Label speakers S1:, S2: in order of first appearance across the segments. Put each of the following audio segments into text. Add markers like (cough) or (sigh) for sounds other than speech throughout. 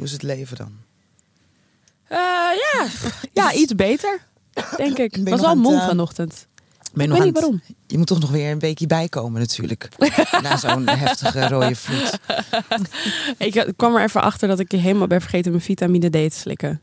S1: Hoe is het leven dan?
S2: Eh, ja. (laughs) ja, iets beter, denk ik.
S1: Je
S2: was wel
S1: het, eh,
S2: vanochtend.
S1: Ben je
S2: Ik weet niet
S1: het-
S2: waarom.
S1: Je moet toch nog weer een weekje bijkomen natuurlijk. (laughs) Na zo'n heftige rode vloed. (laughs)
S2: Ik kwam er even achter dat ik helemaal ben vergeten mijn vitamine D te slikken.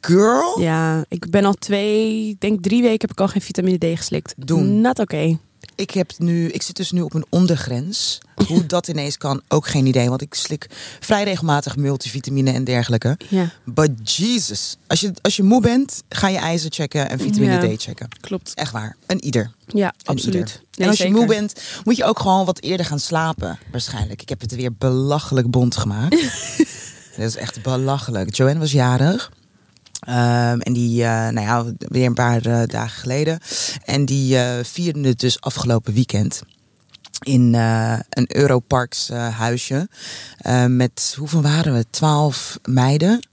S1: Girl?
S2: Ja, ik ben al twee, denk drie weken heb ik al geen vitamine D geslikt.
S1: Doen.
S2: Not oké.
S1: Ik, heb nu, ik zit dus nu op een ondergrens. Hoe (laughs) dat ineens kan, ook geen idee. Want ik slik vrij regelmatig multivitamine en dergelijke.
S2: Ja,
S1: But Jesus. Als je, als je moe bent, ga je ijzer checken en vitamine
S2: Ja.
S1: D checken.
S2: klopt.
S1: Echt waar. Een ieder.
S2: Ja,
S1: Een
S2: absoluut.
S1: ieder.
S2: Nee,
S1: en als je
S2: zeker.
S1: moe bent, moet je ook gewoon wat eerder gaan slapen. Waarschijnlijk. Ik heb het weer belachelijk bont gemaakt. (laughs) Dat is echt belachelijk. Joanne was jarig. Ehm, en die, eh, nou ja, weer een paar eh, dagen geleden. En die eh vierde het dus afgelopen weekend. In een Europarks huisje. Eh, met, hoeveel waren we? Twaalf meiden.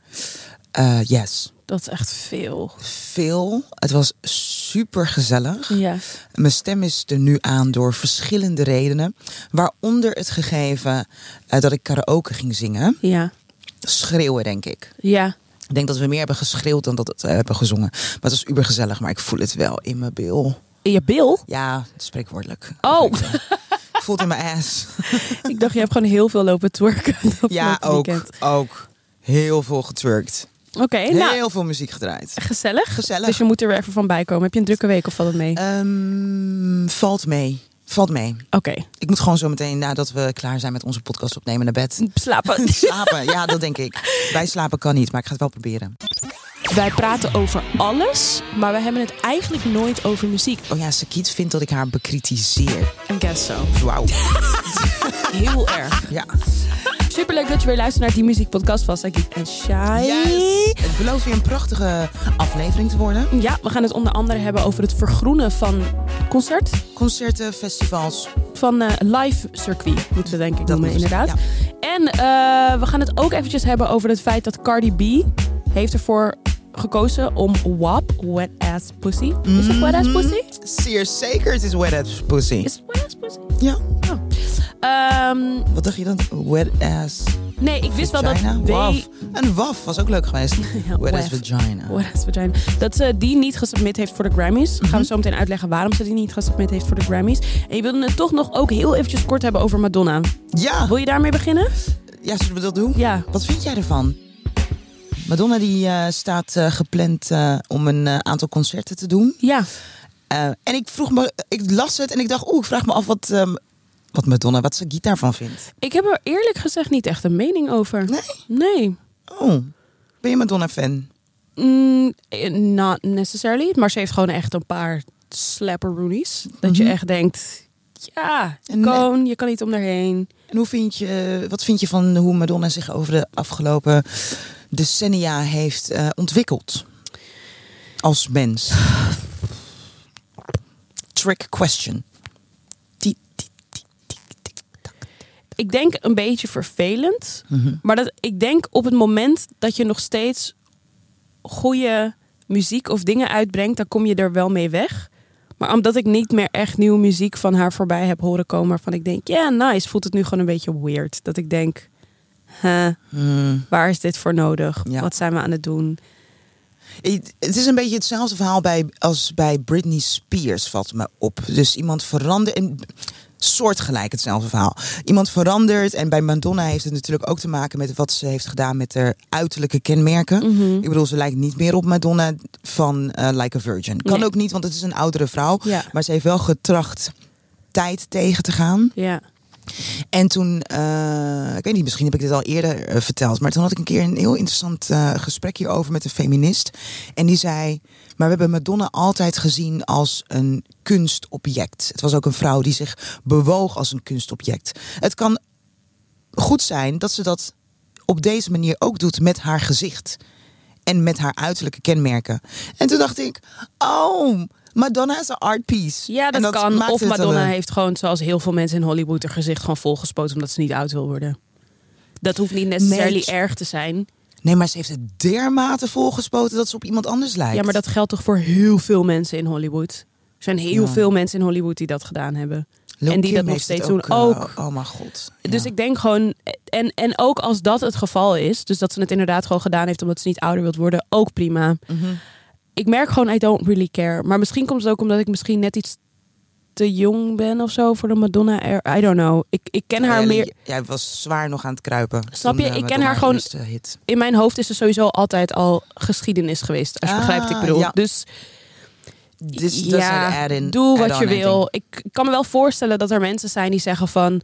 S1: Yes,
S2: Dat is echt veel.
S1: veel. Het was super gezellig.
S2: Ja.
S1: Mijn stem is er nu aan door verschillende redenen. Waaronder het gegeven dat ik karaoke ging zingen.
S2: Ja.
S1: Schreeuwen, denk ik.
S2: Ja.
S1: Ik denk dat we meer hebben geschreeuwd dan dat we hebben gezongen. Maar het was uber gezellig, maar ik voel het wel in mijn bil.
S2: In je bil?
S1: Ja, spreekwoordelijk.
S2: Oh.
S1: Ik voel het in mijn ass. (laughs)
S2: ik dacht, je hebt gewoon heel veel lopen twerken.
S1: Ja, ook. Ook. Heel veel getwerkt.
S2: Oké, nou,
S1: Heel veel muziek gedraaid.
S2: gezellig.
S1: Gezellig.
S2: Dus je moet er weer even van bij komen. Heb je een drukke week of valt het mee?
S1: Ehm, valt mee. Valt mee.
S2: Oké.
S1: Ik moet gewoon zo meteen, nadat we klaar zijn met onze podcast opnemen, naar bed.
S2: Slapen. (laughs)
S1: Slapen, ja, dat denk ik. Bij slapen kan niet, maar ik ga het wel proberen.
S2: Wij praten over alles, maar we hebben het eigenlijk nooit over muziek.
S1: Oh ja, Sakiet vindt dat ik haar bekritiseer.
S2: I guess so.
S1: Wauw. (laughs)
S2: Heel erg.
S1: Ja.
S2: Superleuk dat je weer luistert naar die muziekpodcast van Sagit en Shai.
S1: Yes. Het belooft weer een prachtige aflevering te worden.
S2: Ja, we gaan het onder andere hebben over het vergroenen van concert.
S1: Concerten, festivals.
S2: Van eh, live circuit, moeten we denk ik noemen,
S1: moeten we
S2: inderdaad. En eh, we gaan het ook eventjes hebben over het feit dat Cardi B heeft ervoor gekozen om WAP, Wet Ass Pussy. Is het Wet Ass
S1: Mhm.
S2: Pussy?
S1: Zeer zeker, het is wet ass pussy.
S2: Is het Wet Ass Pussy?
S1: Ja.
S2: Ehm,
S1: Wat dacht je dan? Wet ass
S2: nee, ik wist wel dat.
S1: Waf. Een waf was ook leuk geweest. (laughs)
S2: Ja,
S1: wet ass vagina.
S2: Wet Ass Vagina. Dat ze die niet gesubmit heeft voor de Grammys. Gaan
S1: Mhm.
S2: we zo meteen uitleggen waarom ze die niet gesubmit heeft voor de Grammys. En je wilde het toch nog ook heel eventjes kort hebben over Madonna.
S1: Ja.
S2: Wil je daarmee beginnen?
S1: ja, zullen we dat doen?
S2: Ja.
S1: Wat vind jij ervan? Madonna die eh, staat eh, gepland eh, om een aantal concerten te doen.
S2: Ja.
S1: En ik vroeg me, ik las het en ik dacht, oeh, ik vraag me af wat, ehm, wat Madonna, wat ze daarvan vindt.
S2: Ik heb er eerlijk gezegd niet echt een mening over.
S1: Nee?
S2: Nee.
S1: Oh, ben je Madonna-fan?
S2: Mm, eh, not necessarily. Maar ze heeft gewoon echt een paar slapperoonies. Dat je
S1: Mhm.
S2: echt denkt... Ja, Koon, je kan niet om daarheen.
S1: En hoe vind je, wat vind je van hoe Madonna zich over de afgelopen decennia heeft eh, ontwikkeld? Als mens. (sighs) Trick question.
S2: Ik denk een beetje vervelend.
S1: Mhm.
S2: Maar dat, ik denk op het moment dat je nog steeds goede muziek of dingen uitbrengt, dan kom je er wel mee weg. Maar omdat ik niet meer echt nieuwe muziek van haar voorbij heb horen komen, waarvan ik denk, ja, nice, voelt het nu gewoon een beetje weird. Dat ik denk, huh,
S1: Hmm.
S2: waar is dit voor nodig?
S1: Ja.
S2: Wat zijn we aan het doen?
S1: Het het is een beetje hetzelfde verhaal bij, als bij Britney Spears, valt me op. Dus iemand verandert. En soortgelijk hetzelfde verhaal. Iemand verandert. En bij Madonna heeft het natuurlijk ook te maken met wat ze heeft gedaan met haar uiterlijke kenmerken.
S2: Mhm.
S1: Ik bedoel, ze lijkt niet meer op Madonna van eh, Like a Virgin. Kan
S2: Nee.
S1: ook niet, want het is een oudere vrouw.
S2: Ja.
S1: Maar ze heeft wel getracht tijd tegen te gaan.
S2: Ja.
S1: En toen, eh, ik weet niet, misschien heb ik dit al eerder eh, verteld, maar toen had ik een keer een heel interessant eh, gesprek hierover met een feminist. En die zei, maar we hebben Madonna altijd gezien als een kunstobject. Het was ook een vrouw die zich bewoog als een kunstobject. Het kan goed zijn dat ze dat op deze manier ook doet met haar gezicht. En met haar uiterlijke kenmerken. En toen dacht ik, oh, Madonna is een art piece.
S2: Ja, dat, kan. Of Madonna
S1: een-
S2: heeft gewoon, zoals heel veel mensen in Hollywood, haar gezicht gewoon volgespoten omdat ze niet oud wil worden. Dat hoeft niet necessarily erg te zijn.
S1: Nee, maar ze heeft het dermate volgespoten dat ze op iemand anders lijkt.
S2: Ja, maar dat geldt toch voor heel veel mensen in Hollywood? zijn heel
S1: Ja.
S2: veel mensen in Hollywood die dat gedaan hebben.
S1: Lil
S2: en die
S1: Kim
S2: dat nog steeds doen.
S1: eh,
S2: Ook.
S1: oh mijn god.
S2: Dus ik denk gewoon, en, en ook als dat het geval is, dus dat ze het inderdaad gewoon gedaan heeft omdat ze niet ouder wilt worden, ook prima.
S1: Mhm.
S2: Ik merk gewoon, I don't really care. Maar misschien komt het ook omdat ik misschien net iets te jong ben of zo voor de Madonna. I don't know. Ik, ik ken haar
S1: Ja,
S2: meer.
S1: Jij was zwaar nog aan het kruipen.
S2: Snap je?
S1: eh,
S2: Ik ken
S1: haar
S2: gewoon-
S1: hit.
S2: In mijn hoofd is ze sowieso altijd al geschiedenis geweest. Als je
S1: Ah,
S2: begrijpt wat ik bedoel.
S1: ja.
S2: Dus
S1: This
S2: ja, doe wat je wil.
S1: anything.
S2: Ik kan me wel voorstellen dat er mensen zijn die zeggen van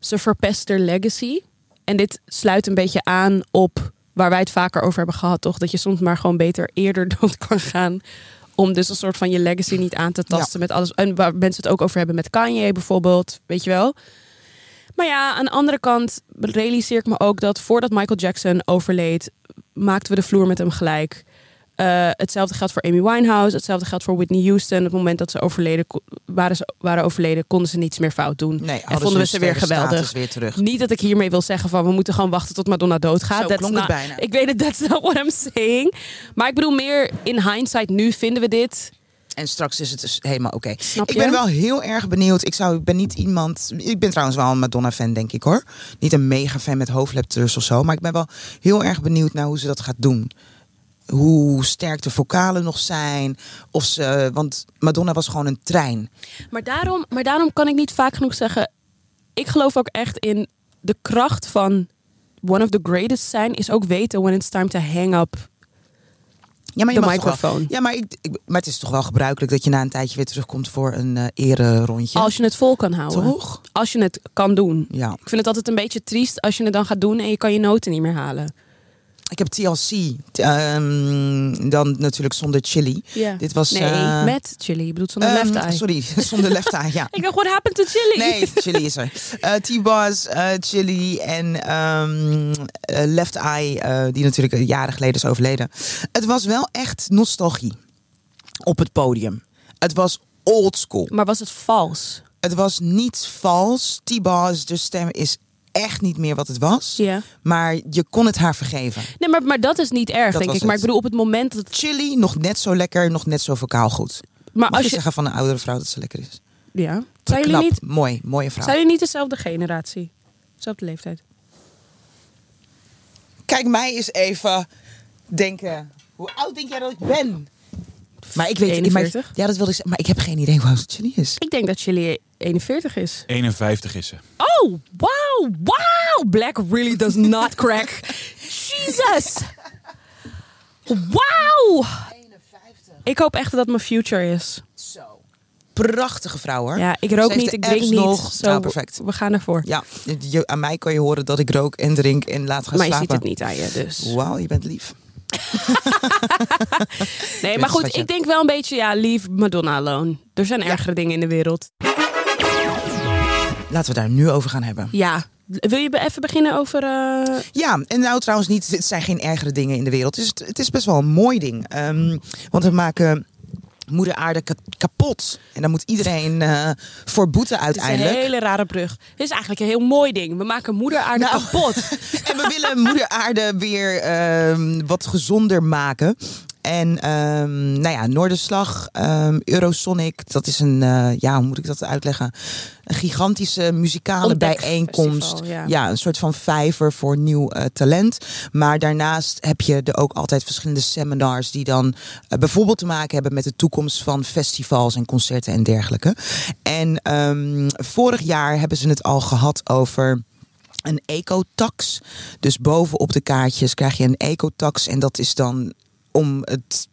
S2: ze verpest haar legacy. En dit sluit een beetje aan op waar wij het vaker over hebben gehad, toch? Dat je soms maar gewoon beter eerder (laughs) dood kan gaan. Om dus een soort van je legacy niet aan te tasten met alles. En waar mensen het ook over hebben met Kanye bijvoorbeeld. Weet je wel? Maar ja, aan de andere kant realiseer ik me ook dat voordat Michael Jackson overleed, maakten we de vloer met hem gelijk. Eh, hetzelfde geldt voor Amy Winehouse. Hetzelfde geldt voor Whitney Houston. Op het moment dat ze overleden waren, ze, waren overleden, konden ze niets meer fout doen.
S1: Nee,
S2: en vonden we
S1: ze
S2: weer geweldig.
S1: weer terug.
S2: Niet dat ik hiermee wil zeggen van we moeten gewoon wachten tot Madonna doodgaat.
S1: Zo
S2: That's
S1: klonk het bijna.
S2: Ik weet het, that's not what I'm saying. Maar ik bedoel meer in hindsight nu vinden we dit.
S1: En straks is het dus helemaal oké. Ik ben wel heel erg benieuwd. Ik, zou, ik ben niet iemand. Ik ben trouwens wel een Madonna-fan, denk ik hoor. Niet een mega-fan met hoofdlepters of zo. Maar ik ben wel heel erg benieuwd naar hoe ze dat gaat doen. Hoe sterk de vocalen nog zijn. Of ze, want Madonna was gewoon een trein.
S2: Maar daarom, maar daarom kan ik niet vaak genoeg zeggen. Ik geloof ook echt in de kracht van one of the greatest zijn. Is ook weten when it's time to hang up
S1: Ja, maar, je
S2: de
S1: wel-
S2: microfoon.
S1: ja, maar, ik, ik- maar het is toch wel gebruikelijk dat je na een tijdje weer terugkomt voor een eh ere rondje.
S2: Als je het vol kan houden.
S1: Toch?
S2: Als je het kan doen.
S1: Ja.
S2: Ik vind het altijd een beetje triest als je het dan gaat doen en je kan je noten niet meer halen.
S1: Ik heb TLC. ehm, dan natuurlijk zonder chili. Dit was.
S2: Nee,
S1: eh,
S2: met chili. Je bedoelt zonder
S1: ehm,
S2: left eye.
S1: Sorry, (laughs) zonder left eye, ja. (laughs)
S2: Ik dacht, what happened to chili?
S1: Nee, Chili is er. (laughs) Eh, T-Boz, eh, Chili en ehm, eh, Left Eye, die natuurlijk jaren geleden is overleden. Het was wel echt nostalgie op het podium. Het was old school.
S2: Maar was het vals?
S1: Het was niet vals. T-Boz, de stem is echt niet meer wat het was.
S2: Ja.
S1: Maar je kon het haar vergeven.
S2: Nee, maar, maar dat is niet erg,
S1: Dat
S2: denk ik. Maar ik bedoel, op het moment dat het...
S1: Chili nog net zo lekker, nog net zo vocaal goed.
S2: Maar
S1: Mag
S2: als
S1: je zeggen van een oudere vrouw dat ze lekker is?
S2: Ja. Zijn jullie, niet,
S1: mooi, mooie vrouw.
S2: zijn jullie niet dezelfde generatie? Dezelfde leeftijd?
S1: Kijk mij eens even denken. Hoe oud denk jij dat ik ben? Maar ik weet
S2: 41.
S1: Maar, ja, dat wilde ik zeggen. Maar ik heb geen idee hoe oud Chili is.
S2: Ik denk dat jullie 41 is.
S3: 51 is ze.
S2: Oh, wow, wow. Black really does not crack. (laughs) Jesus. Wow. Ik hoop echt dat mijn future is.
S1: Zo. Prachtige vrouw hoor.
S2: Ja, ik rook niet, ik drink niet.
S1: nog.
S2: Zo,
S1: Nou, perfect.
S2: We gaan ervoor.
S1: Ja, je, aan mij kan je horen dat ik rook en drink en laat gaan
S2: maar je
S1: slapen.
S2: ziet het niet aan je, dus.
S1: Wauw, je bent lief. (laughs)
S2: Nee, maar goed, ik denk wel een beetje, ja, leave Madonna alone. Er zijn ergere dingen in de wereld.
S1: Laten we daar nu over gaan hebben.
S2: Ja. Wil je even beginnen over... eh,
S1: Ja, en nou trouwens niet, het zijn geen ergere dingen in de wereld. Het is, het is best wel een mooi ding. Ehm, want we maken moeder aarde ka- kapot. En daar moet iedereen eh, voor boeten
S2: Het is een
S1: uiteindelijk.
S2: hele rare brug. Het is eigenlijk een heel mooi ding. We maken moeder aarde
S1: Nou.
S2: kapot. (laughs)
S1: En we willen moeder aarde weer ehm, wat gezonder maken. En ehm, nou ja, Noorderslag, ehm, Eurosonic, dat is een, eh, ja, hoe moet ik dat uitleggen? Een gigantische muzikale bijeenkomst.
S2: ja.
S1: een soort van vijver voor nieuw eh, talent. Maar daarnaast heb je er ook altijd verschillende seminars die dan eh, bijvoorbeeld te maken hebben met de toekomst van festivals en concerten en dergelijke. En ehm, vorig jaar hebben ze het al gehad over een ecotax. Dus bovenop de kaartjes krijg je een ecotax. En dat is dan om het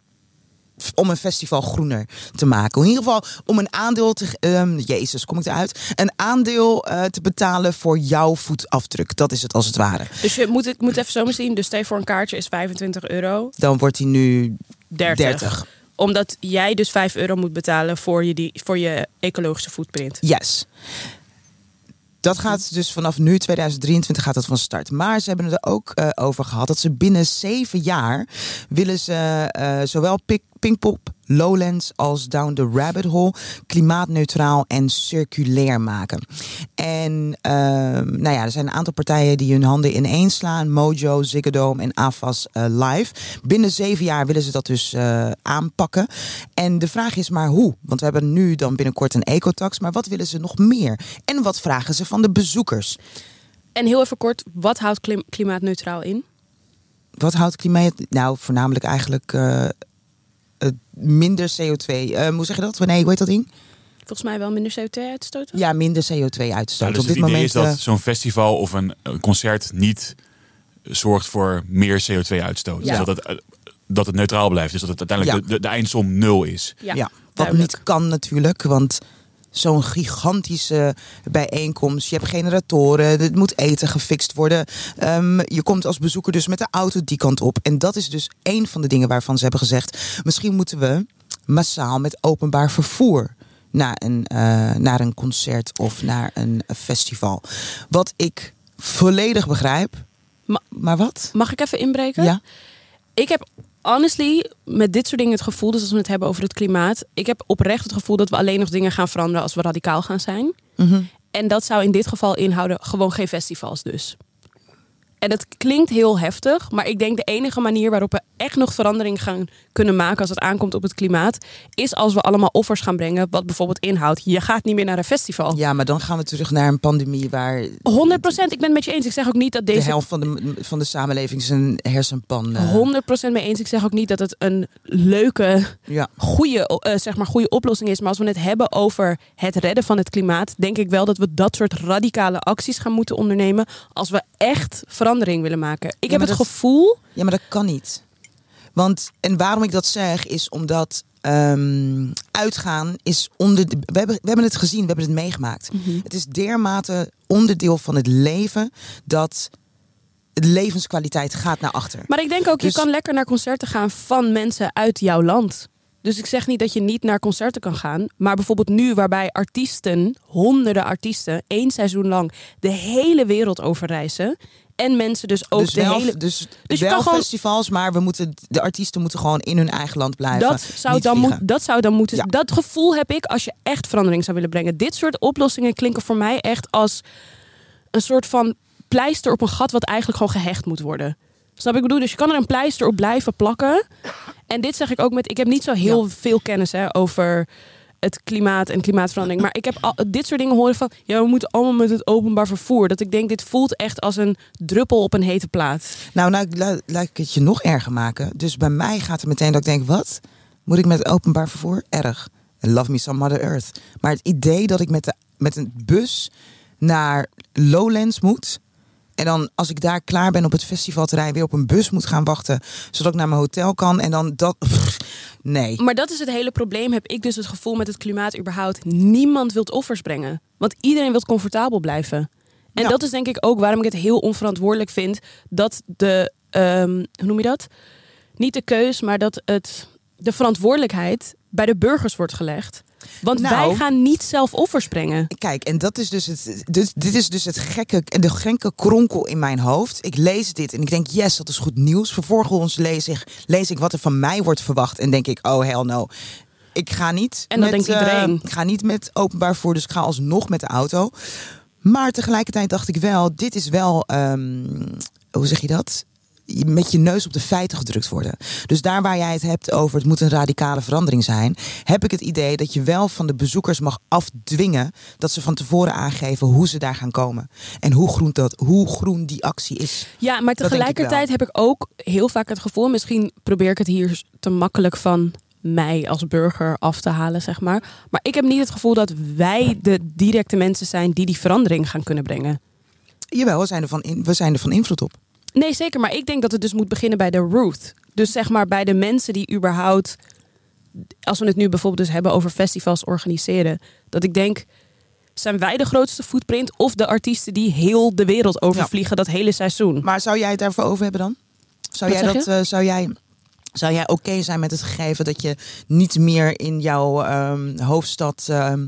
S1: om een festival groener te maken. In ieder geval om een aandeel te... ehm, Jezus, kom ik eruit? Een aandeel eh, te betalen voor jouw voetafdruk. Dat is het als het ware.
S2: Dus je moet, ik moet even zo zien. Dus stel voor een kaartje is 25 euro.
S1: Dan wordt hij nu
S2: 30.
S1: 30.
S2: Omdat jij dus 5 euro moet betalen voor je, die, voor je ecologische footprint.
S1: Yes. Dat gaat dus vanaf nu, 2023, gaat dat van start. Maar ze hebben het er ook eh, over gehad dat ze binnen zeven jaar willen ze eh, zowel Pik- Pinkpop Lowlands als Down the Rabbit Hole klimaatneutraal en circulair maken. En ehm, nou ja, er zijn een aantal partijen die hun handen ineen slaan. Mojo, Ziggo Dome en AFAS eh, Live. Binnen zeven jaar willen ze dat dus eh, aanpakken. En de vraag is maar hoe? Want we hebben nu dan binnenkort een ecotax. Maar wat willen ze nog meer? En wat vragen ze van de bezoekers?
S2: En heel even kort, wat houdt klim- klimaatneutraal in?
S1: Wat houdt klimaat? Nou, voornamelijk eigenlijk eh, minder CO2. Eh, hoe zeg je dat? Nee, hoe heet dat ding?
S2: Volgens mij wel minder CO2 uitstoten.
S1: Ja, minder CO2 uitstoot.
S3: Nou, dus
S1: Op dit
S3: het idee
S1: moment.
S3: is dat
S1: eh,
S3: zo'n festival of een, concert niet zorgt voor meer CO2-uitstoot.
S2: Ja.
S3: Dus dat het, eh, dat het neutraal blijft. Dus dat het uiteindelijk
S1: Ja.
S3: de, de, de eindsom nul is.
S2: Ja,
S1: ja, wat niet kan natuurlijk, want zo'n gigantische bijeenkomst. Je hebt generatoren, het moet eten gefixt worden. Ehm, je komt als bezoeker dus met de auto die kant op. En dat is dus een van de dingen waarvan ze hebben gezegd... misschien moeten we massaal met openbaar vervoer... naar een, eh, naar een concert of naar een festival. Wat ik volledig begrijp.
S2: Ma-
S1: maar wat?
S2: Mag ik even inbreken?
S1: Ja?
S2: Ik heb honestly met dit soort dingen het gevoel, dus als we het hebben over het klimaat, ik heb oprecht het gevoel dat we alleen nog dingen gaan veranderen als we radicaal gaan zijn.
S1: Mhm.
S2: En dat zou in dit geval inhouden gewoon geen festivals dus. En het klinkt heel heftig, maar ik denk de enige manier waarop we echt nog verandering gaan kunnen maken als het aankomt op het klimaat, is als we allemaal offers gaan brengen, wat bijvoorbeeld inhoudt, je gaat niet meer naar een festival.
S1: Ja, maar dan gaan we terug naar een pandemie waar
S2: 100%, ik ben het met je eens. Ik zeg ook niet dat
S1: de
S2: deze
S1: helft van de, van de samenleving zijn hersenpan. eh,
S2: 100% mee eens. Ik zeg ook niet dat het een leuke,
S1: ja.
S2: goede, eh, zeg maar goede oplossing is. Maar als we het hebben over het redden van het klimaat, denk ik wel dat we dat soort radicale acties gaan moeten ondernemen. Als we echt verandering willen maken. Ik
S1: Ja,
S2: heb het
S1: dat-
S2: gevoel.
S1: ja, maar dat kan niet. Want, en waarom ik dat zeg, is omdat ehm, uitgaan is onder. De, we, hebben, we hebben het gezien, we hebben het meegemaakt. Het is dermate onderdeel van het leven dat de levenskwaliteit gaat naar achter.
S2: Maar ik denk ook,
S1: Dus-
S2: je kan lekker naar concerten gaan van mensen uit jouw land. Dus ik zeg niet dat je niet naar concerten kan gaan. Maar bijvoorbeeld nu, waarbij artiesten, honderden artiesten, één seizoen lang de hele wereld over reizen. En mensen dus ook
S1: dus
S2: de
S1: wel,
S2: hele.
S1: dus
S2: Dus
S1: wel
S2: gewoon-
S1: festivals, maar we moeten, de artiesten moeten gewoon in hun eigen land blijven.
S2: Dat zou, dan moet, dat zou dan moeten.
S1: Ja.
S2: Dat gevoel heb ik als je echt verandering zou willen brengen. Dit soort oplossingen klinken voor mij echt als een soort van pleister op een gat wat eigenlijk gewoon gehecht moet worden. Snap ik bedoel? Dus je kan er een pleister op blijven plakken. En dit zeg ik ook met. Ik heb niet zo heel
S1: Ja.
S2: veel kennis hè, over het klimaat en klimaatverandering. Maar ik heb al, dit soort dingen horen van. Ja, we moeten allemaal met het openbaar vervoer. Dat ik denk, dit voelt echt als een druppel op een hete plaat.
S1: Nou, nou la- laat ik het je nog erger maken. Dus bij mij gaat het meteen dat ik denk, wat? Moet ik met openbaar vervoer? Erg. Love me some Mother Earth. Maar het idee dat ik met, de, met een bus naar Lowlands moet... en dan als ik daar klaar ben op het festivalterrein... weer op een bus moet gaan wachten... zodat ik naar mijn hotel kan en dan dat... pff, nee.
S2: Maar dat is het hele probleem, heb ik dus het gevoel met het klimaat überhaupt. Niemand wil offers brengen. Want iedereen wil comfortabel blijven. En
S1: Ja.
S2: dat is denk ik ook waarom ik het heel onverantwoordelijk vind dat de, ehm, hoe noem je dat? Niet de keus, maar dat het, de verantwoordelijkheid bij de burgers wordt gelegd. Want
S1: Nou.
S2: wij gaan niet zelf offers brengen.
S1: Kijk, en dat is dus het. Dus, dit is dus het gekke, de gekke kronkel in mijn hoofd. Ik lees dit en ik denk, yes, dat is goed nieuws. Vervolgens lees ik, lees ik wat er van mij wordt verwacht en denk ik, oh hell no. Ik ga niet.
S2: En dat
S1: met,
S2: denkt iedereen.
S1: eh, ik ga niet met openbaar vervoer, dus ik ga alsnog met de auto. Maar tegelijkertijd dacht ik wel, dit is wel, ehm, hoe zeg je dat? Met je neus op de feiten gedrukt worden. Dus daar waar jij het hebt over het moet een radicale verandering zijn, heb ik het idee dat je wel van de bezoekers mag afdwingen dat ze van tevoren aangeven hoe ze daar gaan komen. En hoe groen, dat, hoe groen die actie is.
S2: Ja, maar
S1: ik
S2: tegelijkertijd heb ik ook heel vaak het gevoel, misschien probeer ik het hier te makkelijk van mij als burger af te halen, zeg maar. Maar ik heb niet het gevoel dat wij de directe mensen zijn die die verandering gaan kunnen brengen.
S1: Jawel, we zijn er van, in, we zijn er van invloed op.
S2: Nee, zeker. Maar ik denk dat het dus moet beginnen bij de root. Dus zeg maar bij de mensen die überhaupt, als we het nu bijvoorbeeld dus hebben over festivals organiseren, dat ik denk, zijn wij de grootste footprint of de artiesten die heel de wereld overvliegen dat hele seizoen?
S1: Maar zou jij het daarvoor over hebben dan? Zou
S2: Wat
S1: jij dat? eh, zou jij, zou jij oké zijn met het gegeven dat je niet meer in jouw ehm, hoofdstad ehm,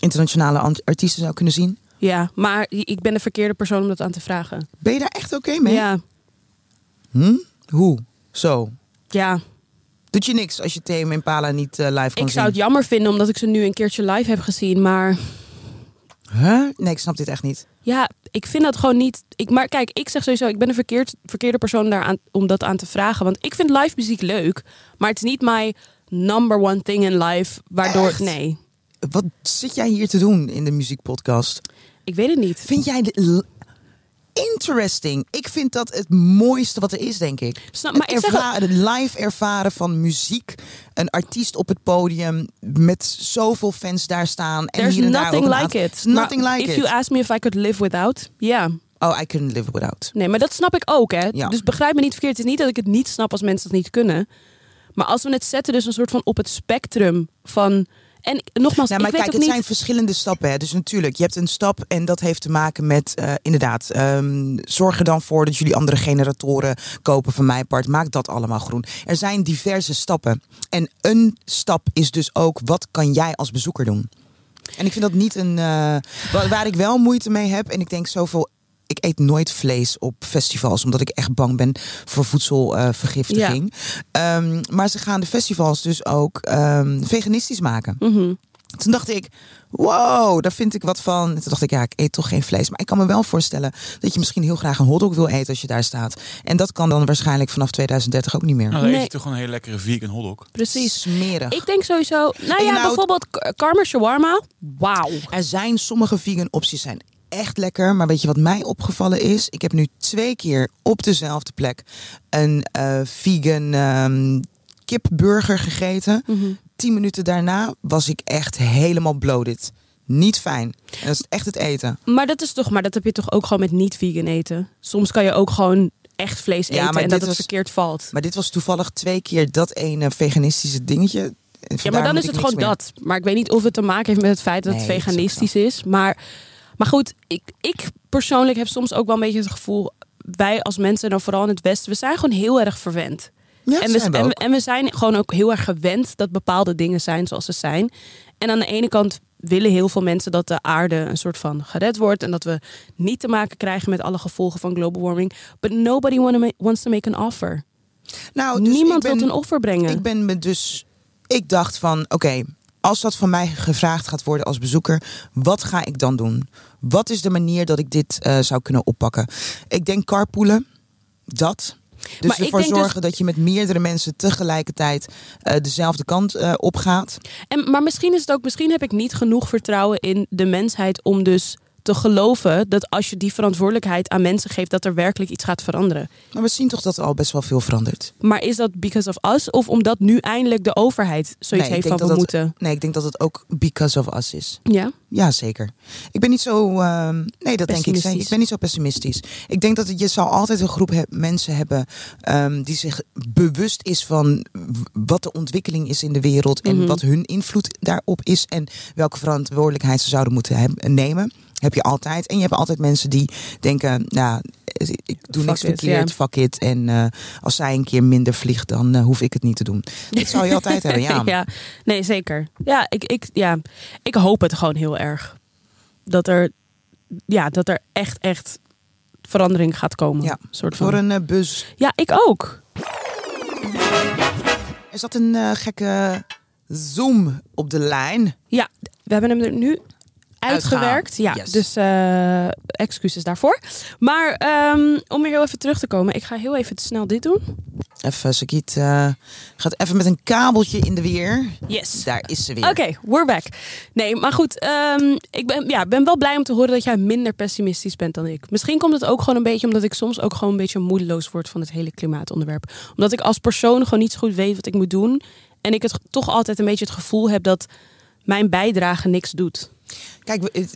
S1: internationale artiesten zou kunnen zien?
S2: Ja, maar ik ben de verkeerde persoon om dat aan te vragen.
S1: Ben je daar echt oké mee?
S2: Ja,
S1: Hm? Hoe? Zo.
S2: ja.
S1: Doet je niks als je Tame Impala niet eh, live kan
S2: Ik
S1: zien?
S2: zou het jammer vinden omdat ik ze nu een keertje live heb gezien. Maar
S1: Huh? Nee, ik snap dit echt niet.
S2: ja, ik vind dat gewoon niet. Ik, maar kijk, ik zeg sowieso, ik ben de verkeerd, verkeerde persoon daar aan, om dat aan te vragen. Want ik vind live muziek leuk. Maar het is niet mijn number one thing in life. Waardoor.
S1: Echt?
S2: Nee,
S1: Wat zit jij hier te doen in de muziekpodcast?
S2: Ik weet het niet.
S1: Vind jij dit l- interesting? Ik vind dat het mooiste wat er is, denk ik.
S2: Snap, maar
S1: het, live ervaren van muziek. Een artiest op het podium met zoveel fans daar staan. En
S2: There's
S1: hier en
S2: nothing like it.
S1: Nothing
S2: Maar
S1: like
S2: if
S1: it.
S2: you ask me if I could live without, ja.
S1: Oh, I couldn't live without.
S2: Nee, maar dat snap ik ook, hè.
S1: Ja.
S2: Dus begrijp me niet verkeerd. Het is niet dat ik het niet snap als mensen dat niet kunnen. Maar als we het zetten dus een soort van op het spectrum van... En nogmaals,
S1: Nou, maar
S2: ik weet
S1: kijk,
S2: ook
S1: het
S2: niet...
S1: zijn verschillende stappen. Hè. Dus natuurlijk, je hebt een stap en dat heeft te maken met, eh, inderdaad, ehm, zorg er dan voor dat jullie andere generatoren kopen van mijn part. Maak dat allemaal groen. Er zijn diverse stappen. En een stap is dus ook, wat kan jij als bezoeker doen? En ik vind dat niet een. eh, wa- waar ik wel moeite mee heb, en ik denk zoveel. Ik eet nooit vlees op festivals, omdat ik echt bang ben voor voedselvergiftiging. Ehm, maar ze gaan de festivals dus ook ehm, veganistisch maken.
S2: Mhm.
S1: Toen dacht ik, wow, daar vind ik wat van. En toen dacht ik, ja, ik eet toch geen vlees. Maar ik kan me wel voorstellen dat je misschien heel graag een hotdog wil eten als je daar staat. En dat kan dan waarschijnlijk vanaf 2030 ook niet meer.
S3: Nou, dan eet
S2: Nee.
S3: je toch gewoon een hele lekkere vegan hotdog.
S2: Precies.
S1: Smerig.
S2: Ik denk sowieso... Nou ja, bijvoorbeeld Karma Shawarma. Wauw.
S1: Er zijn sommige vegan opties zijn echt lekker. Maar weet je wat mij opgevallen is? Ik heb nu twee keer op dezelfde plek een eh, vegan ehm, kipburger gegeten.
S2: Mhm.
S1: Tien minuten daarna was ik echt helemaal bloated. Niet fijn. En dat is echt het eten.
S2: Maar dat is toch... Maar dat heb je toch ook gewoon met niet-vegan eten? Soms kan je ook gewoon echt vlees
S1: Ja,
S2: eten
S1: maar
S2: en dat
S1: dit
S2: het
S1: was-
S2: verkeerd valt.
S1: Maar dit was toevallig twee keer dat ene veganistische dingetje.
S2: Ja, maar dan is het gewoon
S1: meer.
S2: dat. Maar ik weet niet of het te maken heeft met het feit dat
S1: Nee,
S2: het veganistisch is. Maar, maar goed, ik, ik persoonlijk heb soms ook wel een beetje het gevoel... wij als mensen, dan vooral in het Westen... we zijn gewoon heel erg verwend.
S1: Ja,
S2: en, we,
S1: zijn we
S2: en, en we zijn gewoon ook heel erg gewend dat bepaalde dingen zijn zoals ze zijn. En aan de ene kant willen heel veel mensen dat de aarde een soort van gered wordt. En dat we niet te maken krijgen met alle gevolgen van global warming. But nobody wants to make an offer.
S1: Nou, dus
S2: Niemand wil een offer brengen.
S1: Ik ben me dus. Ik dacht van, oké, als dat van mij gevraagd gaat worden als bezoeker, wat ga ik dan doen? Wat is de manier dat ik dit eh, zou kunnen oppakken? Ik denk carpoolen, dat. Dus
S2: Maar
S1: ervoor
S2: dus-
S1: zorgen dat je met meerdere mensen tegelijkertijd eh, dezelfde kant eh, opgaat.
S2: En, maar misschien is het ook, misschien heb ik niet genoeg vertrouwen in de mensheid om dus te geloven dat als je die verantwoordelijkheid aan mensen geeft, dat er werkelijk iets gaat veranderen.
S1: Maar we zien toch dat er al best wel veel verandert.
S2: Maar is dat because of us of omdat nu eindelijk de overheid zoiets
S1: Nee,
S2: heeft van we
S1: dat dat-
S2: moeten?
S1: Nee, ik denk dat het ook because of us is.
S2: Ja.
S1: Ja, zeker. Ik ben niet zo. ehm, nee, dat denk ik. Ik ben niet zo pessimistisch. Ik denk dat je zal altijd een groep he- mensen hebben ehm, die zich bewust is van wat de ontwikkeling is in de wereld en
S2: Mhm.
S1: wat hun invloed daarop is en welke verantwoordelijkheid ze zouden moeten nemen. Heb je altijd. En je hebt altijd mensen die denken, nou, ik doe
S2: Fuck
S1: niks verkeerd,
S2: ja.
S1: fuck it. En eh, als zij een keer minder vliegt, dan eh, hoef ik het niet te doen. Dat zou je altijd hebben, ja. (laughs)
S2: ja, nee, zeker. Ja, ik, ik, ja, ik hoop het gewoon heel erg. Dat er, ja, dat er echt, echt verandering gaat komen.
S1: Ja,
S2: soort van.
S1: Voor een eh, bus.
S2: Ja, ik ook.
S1: Is dat een eh, gekke zoom op de lijn?
S2: Ja, we hebben hem er nu uitgewerkt. Ja,
S1: Yes.
S2: dus eh, excuses daarvoor. Maar ehm, om weer heel even terug te komen. Ik ga heel even snel dit doen.
S1: Even, Sakiet eh, gaat even met een kabeltje in de weer.
S2: Yes.
S1: Daar is ze weer.
S2: Oké, we're back. Nee, maar goed. ehm, ik ben, ja, ben wel blij om te horen dat jij minder pessimistisch bent dan ik. Misschien komt het ook gewoon een beetje omdat ik soms ook gewoon een beetje moedeloos word van het hele klimaatonderwerp. Omdat ik als persoon gewoon niet zo goed weet wat ik moet doen. En ik het toch altijd een beetje het gevoel heb dat mijn bijdrage niks doet.
S1: Kijk,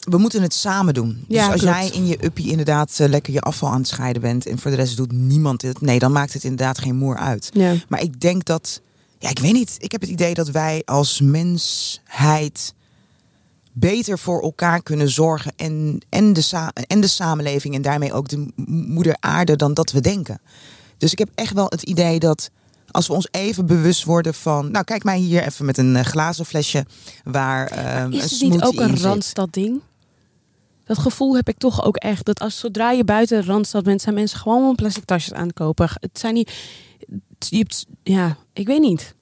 S1: we, moeten het samen doen. Dus als
S2: klopt.
S1: jij in je uppie inderdaad eh, lekker je afval aan het scheiden bent... en voor de rest doet niemand het... nee, dan maakt het inderdaad geen moer uit.
S2: Ja.
S1: Maar ik denk dat... Ja, ik weet niet. Ik heb het idee dat wij als mensheid beter voor elkaar kunnen zorgen. En, en, de, en de samenleving en daarmee ook de moeder aarde dan dat we denken. Dus ik heb echt wel het idee dat als we ons even bewust worden van... Nou, kijk mij hier even met een eh, glazen flesje waar eh, een
S2: Is het niet ook een. Randstad ding? Dat gevoel heb ik toch ook echt. Dat als zodra je buiten de Randstad bent, zijn mensen gewoon plastic tasjes aan het kopen. Het zijn niet. je hebt, ja, ik weet niet.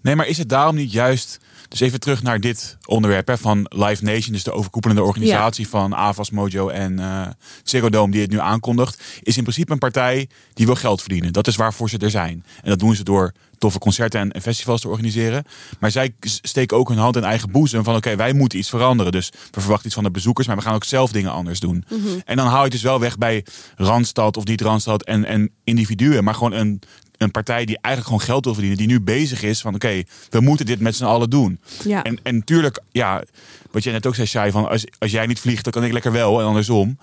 S3: Nee, maar is het daarom niet juist... Dus even terug naar dit onderwerp hè, van Live Nation, dus de overkoepelende organisatie van Avas, Mojo en eh Ziggo Dome die het nu aankondigt, is in principe een partij die wil geld verdienen. Dat is waarvoor ze er zijn. En dat doen ze door toffe concerten en- festivals te organiseren. Maar zij steken ook hun hand in eigen boezem van oké, wij moeten iets veranderen. Dus we verwachten iets van de bezoekers, maar we gaan ook zelf dingen anders doen. En dan hou je het dus wel weg bij Randstad of niet Randstad en, en individuen, maar gewoon een een partij die eigenlijk gewoon geld wil verdienen, die nu bezig is van oké, we moeten dit met z'n allen doen.
S2: Ja.
S3: En, en natuurlijk, ja, wat jij net ook zei, Shai, van als, als jij niet vliegt, dan kan ik lekker wel en andersom.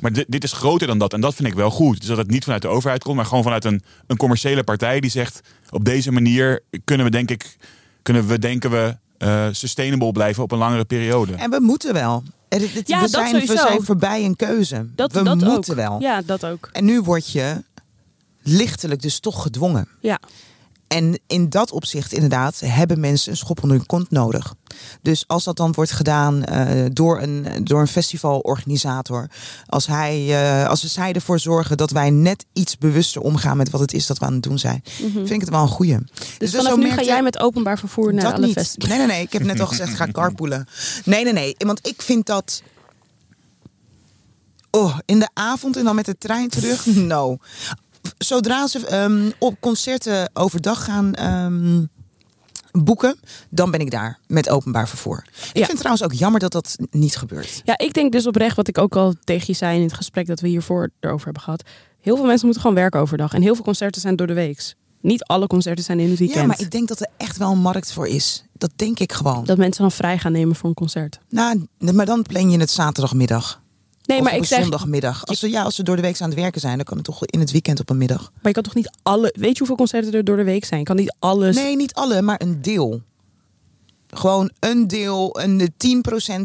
S3: Maar dit, dit is groter dan dat en dat vind ik wel goed. Dus dat het niet vanuit de overheid komt, maar gewoon vanuit een, een commerciële partij die zegt, op deze manier kunnen we denk ik, kunnen we denken we eh, sustainable blijven op een langere periode.
S1: En we moeten wel. Het-
S2: Ja,
S1: we,
S2: dat
S1: zijn, we
S2: sowieso.
S1: zijn voorbij een keuze.
S2: Dat,
S1: we
S2: dat
S1: moeten
S2: ook.
S1: wel.
S2: Ja, dat ook.
S1: En nu word je lichtelijk dus toch gedwongen.
S2: Ja.
S1: En in dat opzicht inderdaad hebben mensen een schop onder hun kont nodig. Dus als dat dan wordt gedaan eh, door, een, door een festivalorganisator. Als, hij, eh, als zij ervoor zorgen dat wij net iets bewuster omgaan met wat het is dat we aan het doen zijn. Vind ik het wel een goeie.
S2: Mhm. Dus,
S1: zo
S2: vanaf nu ga jij met openbaar vervoer naar alle festivals.
S1: Nee, nee, nee. Ik heb net al gezegd, ga (laughs) carpoolen. Nee, nee, nee. Want ik vind dat... Oh, in de avond en dan met de trein terug? (laughs) No. Zodra ze ehm, op concerten overdag gaan ehm, boeken, dan ben ik daar met openbaar vervoer. Ik
S2: Ja.
S1: vind trouwens ook jammer dat dat niet gebeurt.
S2: Ja, ik denk dus oprecht, wat ik ook al tegen je zei in het gesprek dat we hiervoor erover hebben gehad. Heel veel mensen moeten gewoon werken overdag. En heel veel concerten zijn door de weeks. Niet alle concerten zijn in het weekend.
S1: Ja, maar ik denk dat er echt wel een markt voor is. Dat denk ik gewoon.
S2: Dat mensen dan vrij gaan nemen voor een concert.
S1: Nou, maar dan plan je het zaterdagmiddag.
S2: Nee, maar ik zeg,
S1: zondagmiddag. Als ze, ja, als ze door de week aan het werken zijn, dan kan het toch in het weekend op een middag.
S2: maar je kan toch niet alle... Weet je hoeveel concerten er door de week zijn? Je kan niet alles...
S1: Nee, niet alle, maar een deel. Gewoon een deel, een de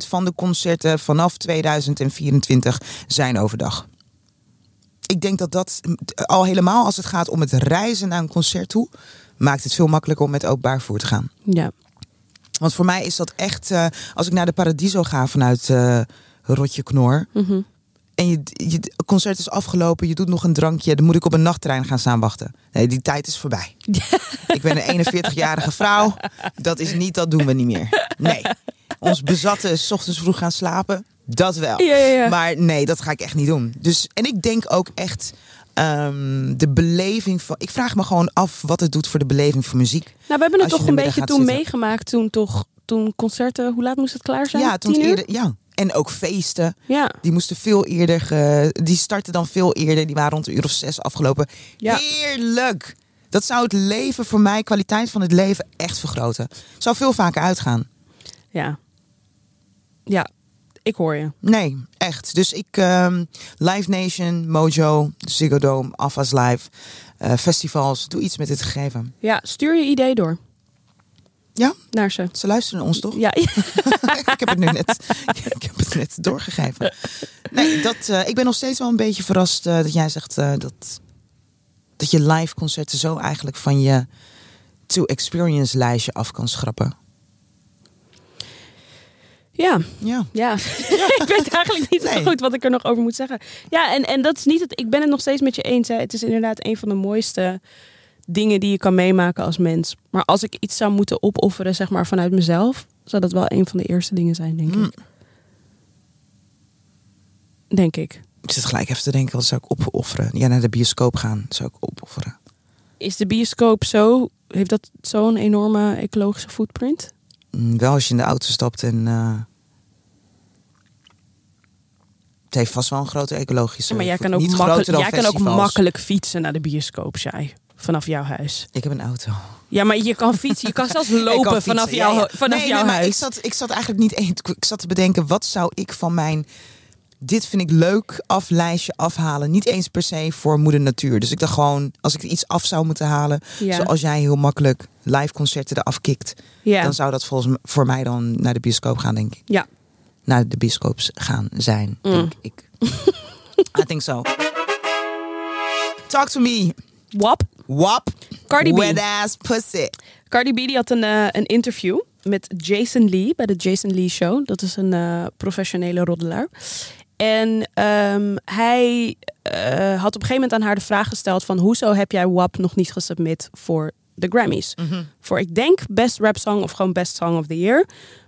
S1: 10% van de concerten vanaf 2024 zijn overdag. Ik denk dat dat al helemaal als het gaat om het reizen naar een concert toe, maakt het veel makkelijker om met openbaar vervoer te gaan.
S2: Ja.
S1: Want voor mij is dat echt, eh, als ik naar de Paradiso ga vanuit eh Rotje Knor.
S2: Mhm.
S1: En je, je concert is afgelopen, je doet nog een drankje, dan moet ik op een nachttrein gaan staan wachten. Nee, die tijd is voorbij. Ik ben een 41-jarige vrouw. Dat is niet, dat doen we niet meer. Nee. Ons bezatten 's ochtends vroeg gaan slapen. Dat wel.
S2: Ja, ja, ja.
S1: Maar nee, dat ga ik echt niet doen. Dus, en ik denk ook echt ehm, de beleving van. Ik vraag me gewoon af wat het doet voor de beleving van muziek.
S2: Nou, we hebben het
S1: Als
S2: toch een beetje toen
S1: zitten.
S2: meegemaakt. Toen toch... Toen concerten... Hoe laat moest het klaar zijn?
S1: Ja, toen
S2: Tien
S1: het
S2: uur?
S1: eerder. Ja. En ook feesten.
S2: Ja.
S1: Die moesten veel eerder. Ge, die startten dan veel eerder. Die waren rond een uur of zes afgelopen.
S2: Ja.
S1: Heerlijk. Dat zou het leven voor mij, kwaliteit van het leven, echt vergroten. Zou veel vaker uitgaan.
S2: Ja. Ja. Ik hoor je.
S1: Nee, echt. Dus ik, ehm, Live Nation, Mojo, Ziggo Dome, Afas Live, eh, festivals, doe iets met dit gegeven.
S2: Ja, stuur je idee door
S1: Ja,
S2: naar ze.
S1: ze luisteren naar ons toch?
S2: Ja, (laughs)
S1: ik heb het nu net, ik heb het net doorgegeven. Nee, dat, eh, ik ben nog steeds wel een beetje verrast eh, dat jij zegt eh, dat, dat je live concerten zo eigenlijk van je to-experience lijstje af kan schrappen.
S2: ja,
S1: Ja.
S2: ja. (laughs) ik weet eigenlijk niet zo goed wat ik er nog over moet zeggen. Ja, en, en dat is niet het. Ik ben het nog steeds met je eens. Hè. Het is inderdaad een van de mooiste dingen die je kan meemaken als mens. Maar als ik iets zou moeten opofferen, zeg maar vanuit mezelf, zou dat wel een van de eerste dingen zijn, denk
S1: Mm.
S2: ik. Denk ik.
S1: Ik zit gelijk even te denken, wat zou ik opofferen? Ja, naar de bioscoop gaan zou ik opofferen.
S2: Is de bioscoop zo? Heeft dat zo'n enorme ecologische footprint?
S1: Mm, Wel als je in de auto stapt en... eh, het heeft vast wel een grote ecologische...
S2: Ja, maar jij kan ook, makkelijk, jij kan ook makkelijk fietsen naar de bioscoop, Shai. Vanaf jouw huis.
S1: Ik heb een auto.
S2: Ja, maar je kan fietsen. Je kan (laughs) zelfs lopen
S1: kan fietsen,
S2: vanaf, jouw,
S1: ja.
S2: vanaf
S1: nee,
S2: jouw
S1: nee, maar
S2: huis.
S1: Ik zat, ik zat eigenlijk niet eens. Ik zat te bedenken, wat zou ik van mijn. Dit vind ik leuk aflijstje afhalen. Niet eens per se voor moeder natuur. Dus ik dacht gewoon, als ik iets af zou moeten halen.
S2: Ja.
S1: Zoals jij heel makkelijk live concerten eraf kikt.
S2: ja.
S1: Dan zou dat volgens voor mij dan naar de bioscoop gaan, denk ik.
S2: ja.
S1: Naar de bioscoops gaan zijn,
S2: Mm.
S1: denk ik. (laughs) I think so. Talk to me.
S2: Wap.
S1: Wap.
S2: Cardi B.
S1: Wet ass pussy.
S2: Cardi B die had een, eh, een interview met Jason Lee bij de Jason Lee Show. Dat is een eh, professionele roddelaar. En ehm, hij eh, had op een gegeven moment aan haar de vraag gesteld van hoezo heb jij WAP nog niet gesubmit voor de Grammys? Voor ik denk Best Rap Song of gewoon Best Song of the Year.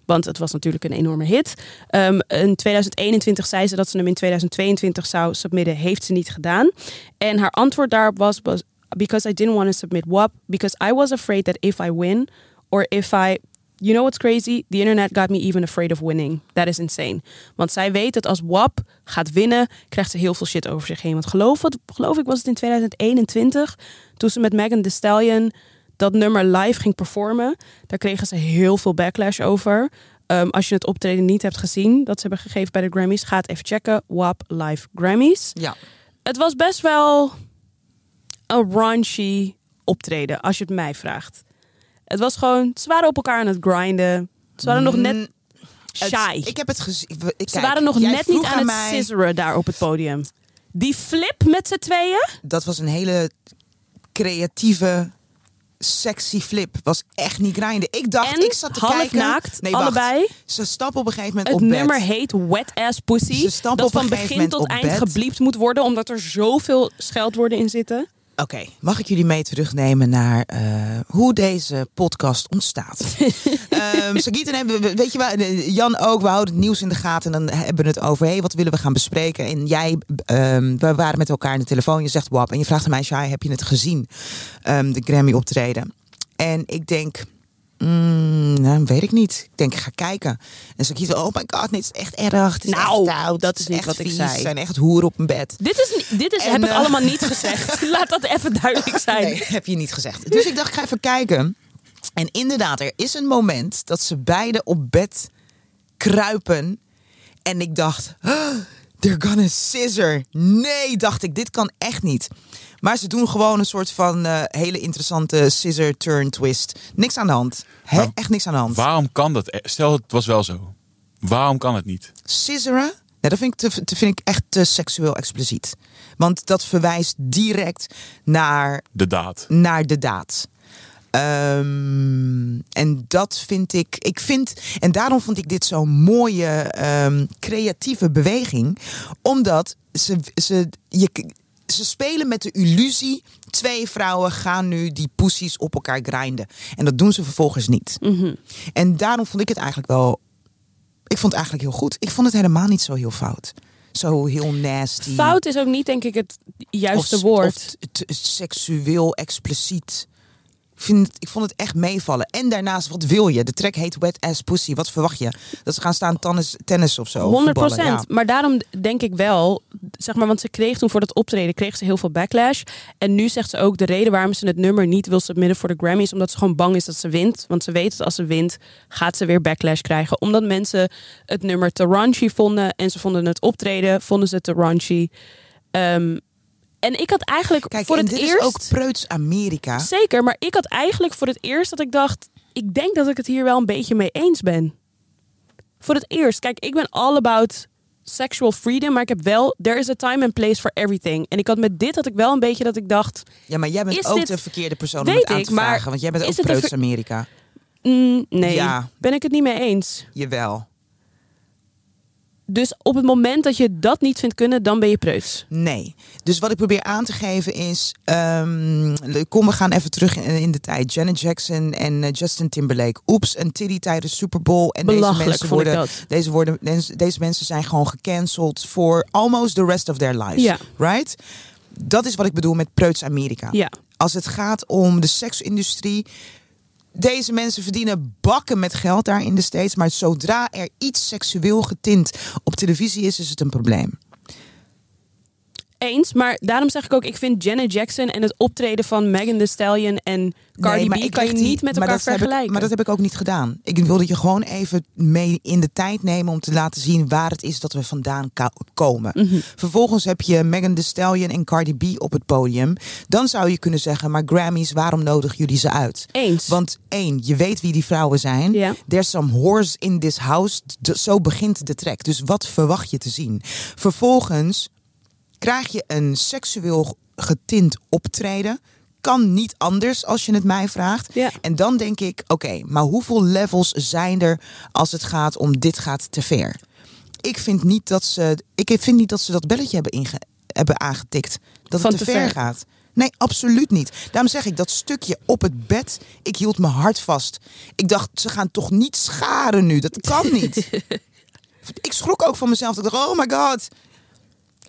S2: Want het was natuurlijk een enorme hit. Ehm, in 2021 zei ze dat ze hem in 2022 zou submitten. Heeft ze niet gedaan. En haar antwoord daarop was, because I didn't want to submit WAP. Because I was afraid that if I win or if I You know what's crazy? The internet got me even afraid of winning. That is insane. Want zij weet dat als WAP gaat winnen, krijgt ze heel veel shit over zich heen. Want geloof, wat, geloof ik was het in 2021, toen ze met Megan Thee Stallion dat nummer live ging performen. Daar kregen ze heel veel backlash over. Um, als je het optreden niet hebt gezien, dat ze hebben gegeven bij de Grammys, ga het even checken. WAP Live Grammys.
S1: Ja.
S2: Het was best wel een raunchy optreden, als je het mij vraagt. Het was gewoon, ze waren op elkaar aan het grinden. Ze waren nog net
S1: Mm, het-
S2: shy.
S1: ik heb het gezien.
S2: Ze waren nog net niet
S1: vroeg
S2: aan het scissoren daar op het podium. Die flip met z'n tweeën.
S1: Dat was een hele creatieve, sexy flip. Was echt niet grinden. Ik dacht,
S2: En
S1: ik zat te
S2: half
S1: kijken.
S2: naakt,
S1: nee, wacht.
S2: allebei.
S1: Ze stappen op een gegeven moment
S2: Het
S1: op bed.
S2: nummer heet Wet Ass Pussy.
S1: Ze
S2: Dat
S1: op
S2: van begin tot eind gebliept moet worden, omdat er zoveel scheldwoorden in zitten.
S1: Oké, mag ik jullie mee terugnemen naar eh, hoe deze podcast ontstaat? (laughs) Ehm Sagit en hebben, weet je wel, Jan ook, we houden het nieuws in de gaten en dan hebben we het over, hey, wat willen we gaan bespreken? En jij, ehm, we waren met elkaar in de telefoon, je zegt wap en je vraagt aan mij, Shai, heb je het gezien? Ehm, de Grammy optreden. En ik denk, mm, nou, weet ik niet. Ik denk, ik ga kijken. En Sagit, oh my god, het is echt erg. Het is
S2: Nou,
S1: echt oud,
S2: dat is niet
S1: echt
S2: wat ik zei.
S1: Ze zijn echt hoeren op mijn bed.
S2: Dit, is, dit is,
S1: En,
S2: heb ik
S1: eh,
S2: allemaal niet gezegd. (laughs) Laat dat even duidelijk zijn.
S1: Nee, heb je niet gezegd. Dus ik dacht, ik ga even kijken. En inderdaad, er is een moment dat ze beide op bed kruipen. En ik dacht, "Huh, (gasps) they're gonna scissor. Nee, dacht ik, dit kan echt niet. Maar ze doen gewoon een soort van eh, hele interessante scissor turn twist. Niks aan de hand. Hè?
S3: Maar
S1: Echt niks aan de hand.
S3: Waarom kan dat? Eh, Stel, het was wel zo. Waarom kan het niet?
S1: Scissoren? Nee, dat vind ik, te, te- vind ik echt te seksueel expliciet. Want dat verwijst direct naar
S3: De daad.
S1: naar de daad. Ehm, en dat vind ik, ik vind, en daarom vond ik dit zo'n mooie ehm, creatieve beweging, omdat ze, ze, je, ze spelen met de illusie, twee vrouwen gaan nu die poesies op elkaar grinden. En dat doen ze vervolgens niet.
S2: Mhm.
S1: En daarom vond ik het eigenlijk wel, ik vond het eigenlijk heel goed. Ik vond het helemaal niet zo heel fout. Zo heel nasty.
S2: Fout is ook niet, denk ik, het juiste
S1: Of-
S2: woord.
S1: Of seksueel expliciet. Vind ik vond het echt meevallen. En daarnaast, wat wil je? De track heet Wet Ass Pussy. Wat verwacht je? Dat ze gaan staan tennis, tennis of zo?
S2: 100
S1: voetballen, ja.
S2: Maar daarom denk ik wel, zeg maar, want ze kreeg toen voor dat optreden kreeg ze heel veel backlash. En nu zegt ze ook de reden waarom ze het nummer niet wil submitten voor de Grammy is omdat ze gewoon bang is dat ze wint. Want ze weet dat als ze wint, gaat ze weer backlash krijgen. Omdat mensen het nummer te raunchy vonden en ze vonden het optreden, vonden ze te raunchy. Ehm, en ik had eigenlijk
S1: Kijk,
S2: voor het
S1: dit
S2: eerst.
S1: is ook preuts Amerika.
S2: Zeker, maar ik had eigenlijk voor het eerst dat ik dacht, ik denk dat ik het hier wel een beetje mee eens ben. Voor het eerst, kijk, ik ben all about sexual freedom, maar ik heb wel, there is a time and place for everything. En ik had met dit had ik wel een beetje dat ik dacht,
S1: Ja, maar jij bent ook
S2: dit-
S1: de verkeerde persoon om het aan te vragen. Want jij bent ook preuts Amerika.
S2: mm, nee,
S1: Ja.
S2: ben ik het niet mee eens.
S1: Jawel.
S2: Dus op het moment dat je dat niet vindt kunnen, dan ben je preuts.
S1: Nee. Dus wat ik probeer aan te geven is... ehm, kom, we gaan even terug in, in de tijd. Janet Jackson en eh, Justin Timberlake. Oeps, een titty tijdens Super Bowl. En deze mensen, worden, deze, worden, deze, deze mensen zijn gewoon gecanceld... voor almost the rest of their lives.
S2: Ja.
S1: Right? Dat is wat ik bedoel met preuts Amerika.
S2: Ja.
S1: Als het gaat om de seksindustrie... Deze mensen verdienen bakken met geld daar in de States. Maar zodra er iets seksueel getint op televisie is, is het een probleem.
S2: Eens, maar daarom zeg ik ook, ik vind Janet Jackson en het optreden van Megan Thee Stallion en Cardi
S1: Nee,
S2: B
S1: ik
S2: kan je
S1: die-
S2: niet met elkaar
S1: dat ik-
S2: vergelijken.
S1: maar dat heb ik ook niet gedaan. Ik wilde je gewoon even mee in de tijd nemen om te laten zien waar het is dat we vandaan komen.
S2: Mhm.
S1: Vervolgens heb je Megan Thee Stallion en Cardi B op het podium. Dan zou je kunnen zeggen, maar Grammys, waarom nodig jullie ze uit?
S2: Eens.
S1: Want één, je weet wie die vrouwen zijn.
S2: Ja.
S1: There's some whores in this house. Zo begint de track. Dus wat verwacht je te zien? Vervolgens krijg je een seksueel getint optreden. Kan niet anders als je het mij vraagt.
S2: Ja.
S1: En dan denk ik, oké, maar hoeveel levels zijn er als het gaat om dit gaat te ver? Ik vind niet dat ze, ik vind niet dat, ze dat belletje hebben inge, hebben aangetikt. Dat
S2: Van
S1: het te
S2: te
S1: ver,
S2: ver.
S1: gaat. Nee, absoluut niet. Daarom zeg ik dat stukje op het bed. Ik hield mijn hart vast. Ik dacht, ze gaan toch niet scharen nu. Dat kan niet. (laughs) ik schrok ook van mezelf. Ik dacht, oh my god.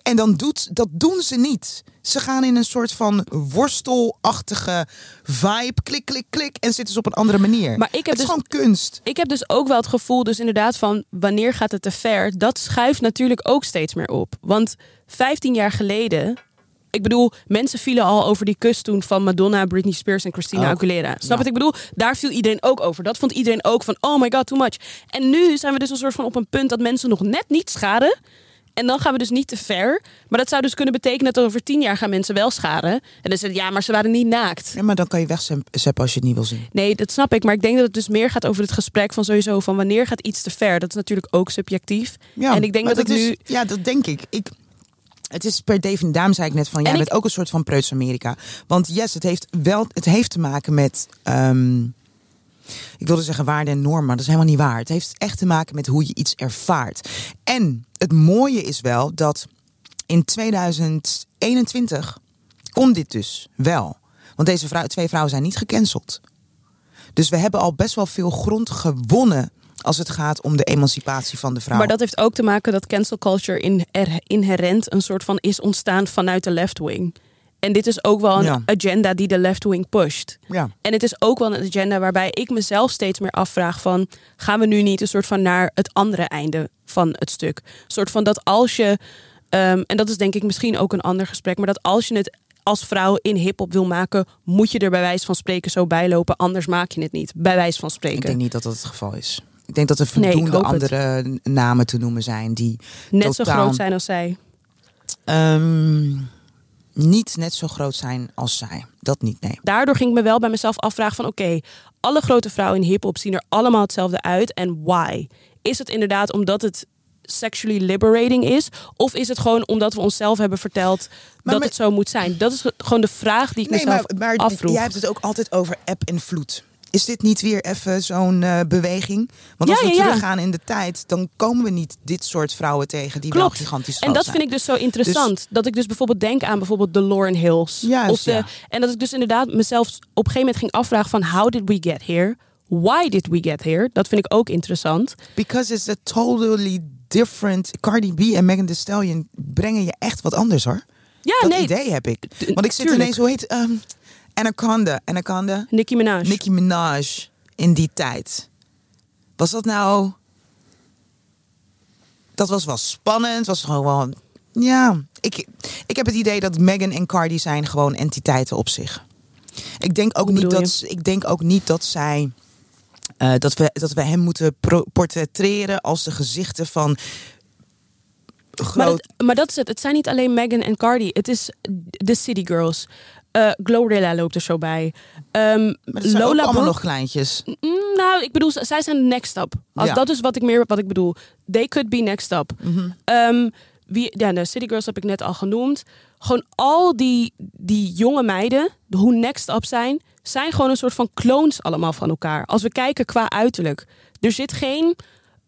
S1: En dan doet, dat doen ze niet. Ze gaan in een soort van worstelachtige vibe. Klik, klik, klik. En zitten ze op een andere manier.
S2: Maar ik heb
S1: het is
S2: dus-
S1: gewoon kunst.
S2: Ik heb dus ook wel het gevoel, dus inderdaad, van wanneer gaat het te ver? Dat schuift natuurlijk ook steeds meer op. Want 15 jaar geleden. Ik bedoel, mensen vielen al over die kus toen van Madonna, Britney Spears en Christina
S1: Ook.
S2: Aguilera. Snap
S1: Ja.
S2: wat ik bedoel? Daar viel iedereen ook over. Dat vond iedereen ook van, oh my god, too much. En nu zijn we dus een soort van op een punt dat mensen nog net niet schaden. En dan gaan we dus niet te ver. Maar dat zou dus kunnen betekenen dat over tien jaar gaan mensen wel scharen. En dan zeggen ja, maar ze waren niet naakt.
S1: Ja, maar dan kan je wegzeppen als je het niet wil zien.
S2: Nee, dat snap ik. Maar ik denk dat het dus meer gaat over het gesprek van sowieso van wanneer gaat iets te ver. Dat is natuurlijk ook subjectief.
S1: Ja,
S2: en ik denk dat, ik
S1: is-
S2: nu.
S1: Ja, dat denk ik. ik het is per definitie, daarom zei ik net van, jij
S2: ik-
S1: bent ook een soort van preuts Amerika. Want yes, het heeft wel, het heeft te maken met, ehm, ik wilde zeggen waarden en normen, maar dat is helemaal niet waar. Het heeft echt te maken met hoe je iets ervaart. En het mooie is wel dat in 2021 kon dit dus wel. Want deze twee vrouwen zijn niet gecanceld. Dus we hebben al best wel veel grond gewonnen als het gaat om de emancipatie van de vrouw.
S2: Maar dat heeft ook te maken dat cancel culture in, er, inherent een soort van is ontstaan vanuit de left wing. En dit is ook wel een
S1: Ja.
S2: agenda die de left wing pusht.
S1: Ja.
S2: En het is ook wel een agenda waarbij ik mezelf steeds meer afvraag van... gaan we nu niet een soort van naar het andere einde van het stuk? Een soort van dat als je... ehm, en dat is denk ik misschien ook een ander gesprek... maar dat als je het als vrouw in hiphop wil maken... moet je er bij wijze van spreken zo bij lopen. Anders maak je het niet, bij wijze van spreken.
S1: Ik denk niet dat dat het geval is. Ik denk dat er
S2: Nee,
S1: voldoende
S2: het.
S1: andere namen te noemen zijn die
S2: Net zo groot zijn als zij.
S1: ehm, niet net zo groot zijn als zij. Dat niet, nee.
S2: daardoor ging ik me wel bij mezelf afvragen van oké, alle grote vrouwen in hip-hop zien er allemaal hetzelfde uit en why? Is het inderdaad omdat het sexually liberating is of is het gewoon omdat we onszelf hebben verteld dat
S1: met-
S2: het zo moet zijn? Dat is gewoon de vraag die ik
S1: Nee,
S2: mezelf
S1: maar, maar
S2: afvroeg.
S1: jij hebt het ook altijd over eb en vloed. Is dit niet weer even zo'n eh, beweging? Want als we
S2: ja,
S1: teruggaan in de tijd, dan komen we niet dit soort vrouwen tegen die wel
S2: Klopt.
S1: gigantisch
S2: En
S1: groot
S2: dat
S1: zijn.
S2: vind ik dus zo interessant. Dat ik dus bijvoorbeeld denk aan bijvoorbeeld de Lauren Hills.
S1: Juist,
S2: of de,
S1: ja.
S2: En dat ik dus inderdaad mezelf op een gegeven moment ging afvragen van how did we get here? Why did we get here? Dat vind ik ook interessant.
S1: Because it's a totally different... Cardi B en Megan Thee Stallion brengen je echt wat anders hoor.
S2: Ja,
S1: dat
S2: nee.
S1: idee heb ik. Want ik zit
S2: tuurlijk.
S1: ineens, hoe heet... ehm, Anaconda. Anaconda.
S2: Nicki Minaj.
S1: Nicki Minaj in die tijd. Was dat nou... Dat was wel spannend. Was gewoon wel... Ja, ik, ik heb het idee dat Megan en Cardi zijn gewoon entiteiten op zich. Ik denk ook,
S2: Hoe
S1: niet dat, ik denk ook niet dat zij... eh, dat, we, dat we hem moeten portretteren als de gezichten van...
S2: Maar,
S1: Groot,
S2: dat, maar dat is het. Het zijn niet alleen Megan en Cardi. Het is de City Girls. Eh Glorilla loopt er zo bij.
S1: Maar dat zijn ook
S2: Lola
S1: allemaal
S2: Brooke.
S1: nog kleintjes.
S2: Mm, nou, ik bedoel, zij zijn next up. Als
S1: Ja.
S2: Dat is wat ik meer wat ik bedoel. They could be next up.
S1: Mhm.
S2: Ehm, wie, ja, de City Girls heb ik net al genoemd. Gewoon al die, die jonge meiden, de hoe next up zijn, zijn gewoon een soort van clones allemaal van elkaar. Als we kijken qua uiterlijk. Er zit geen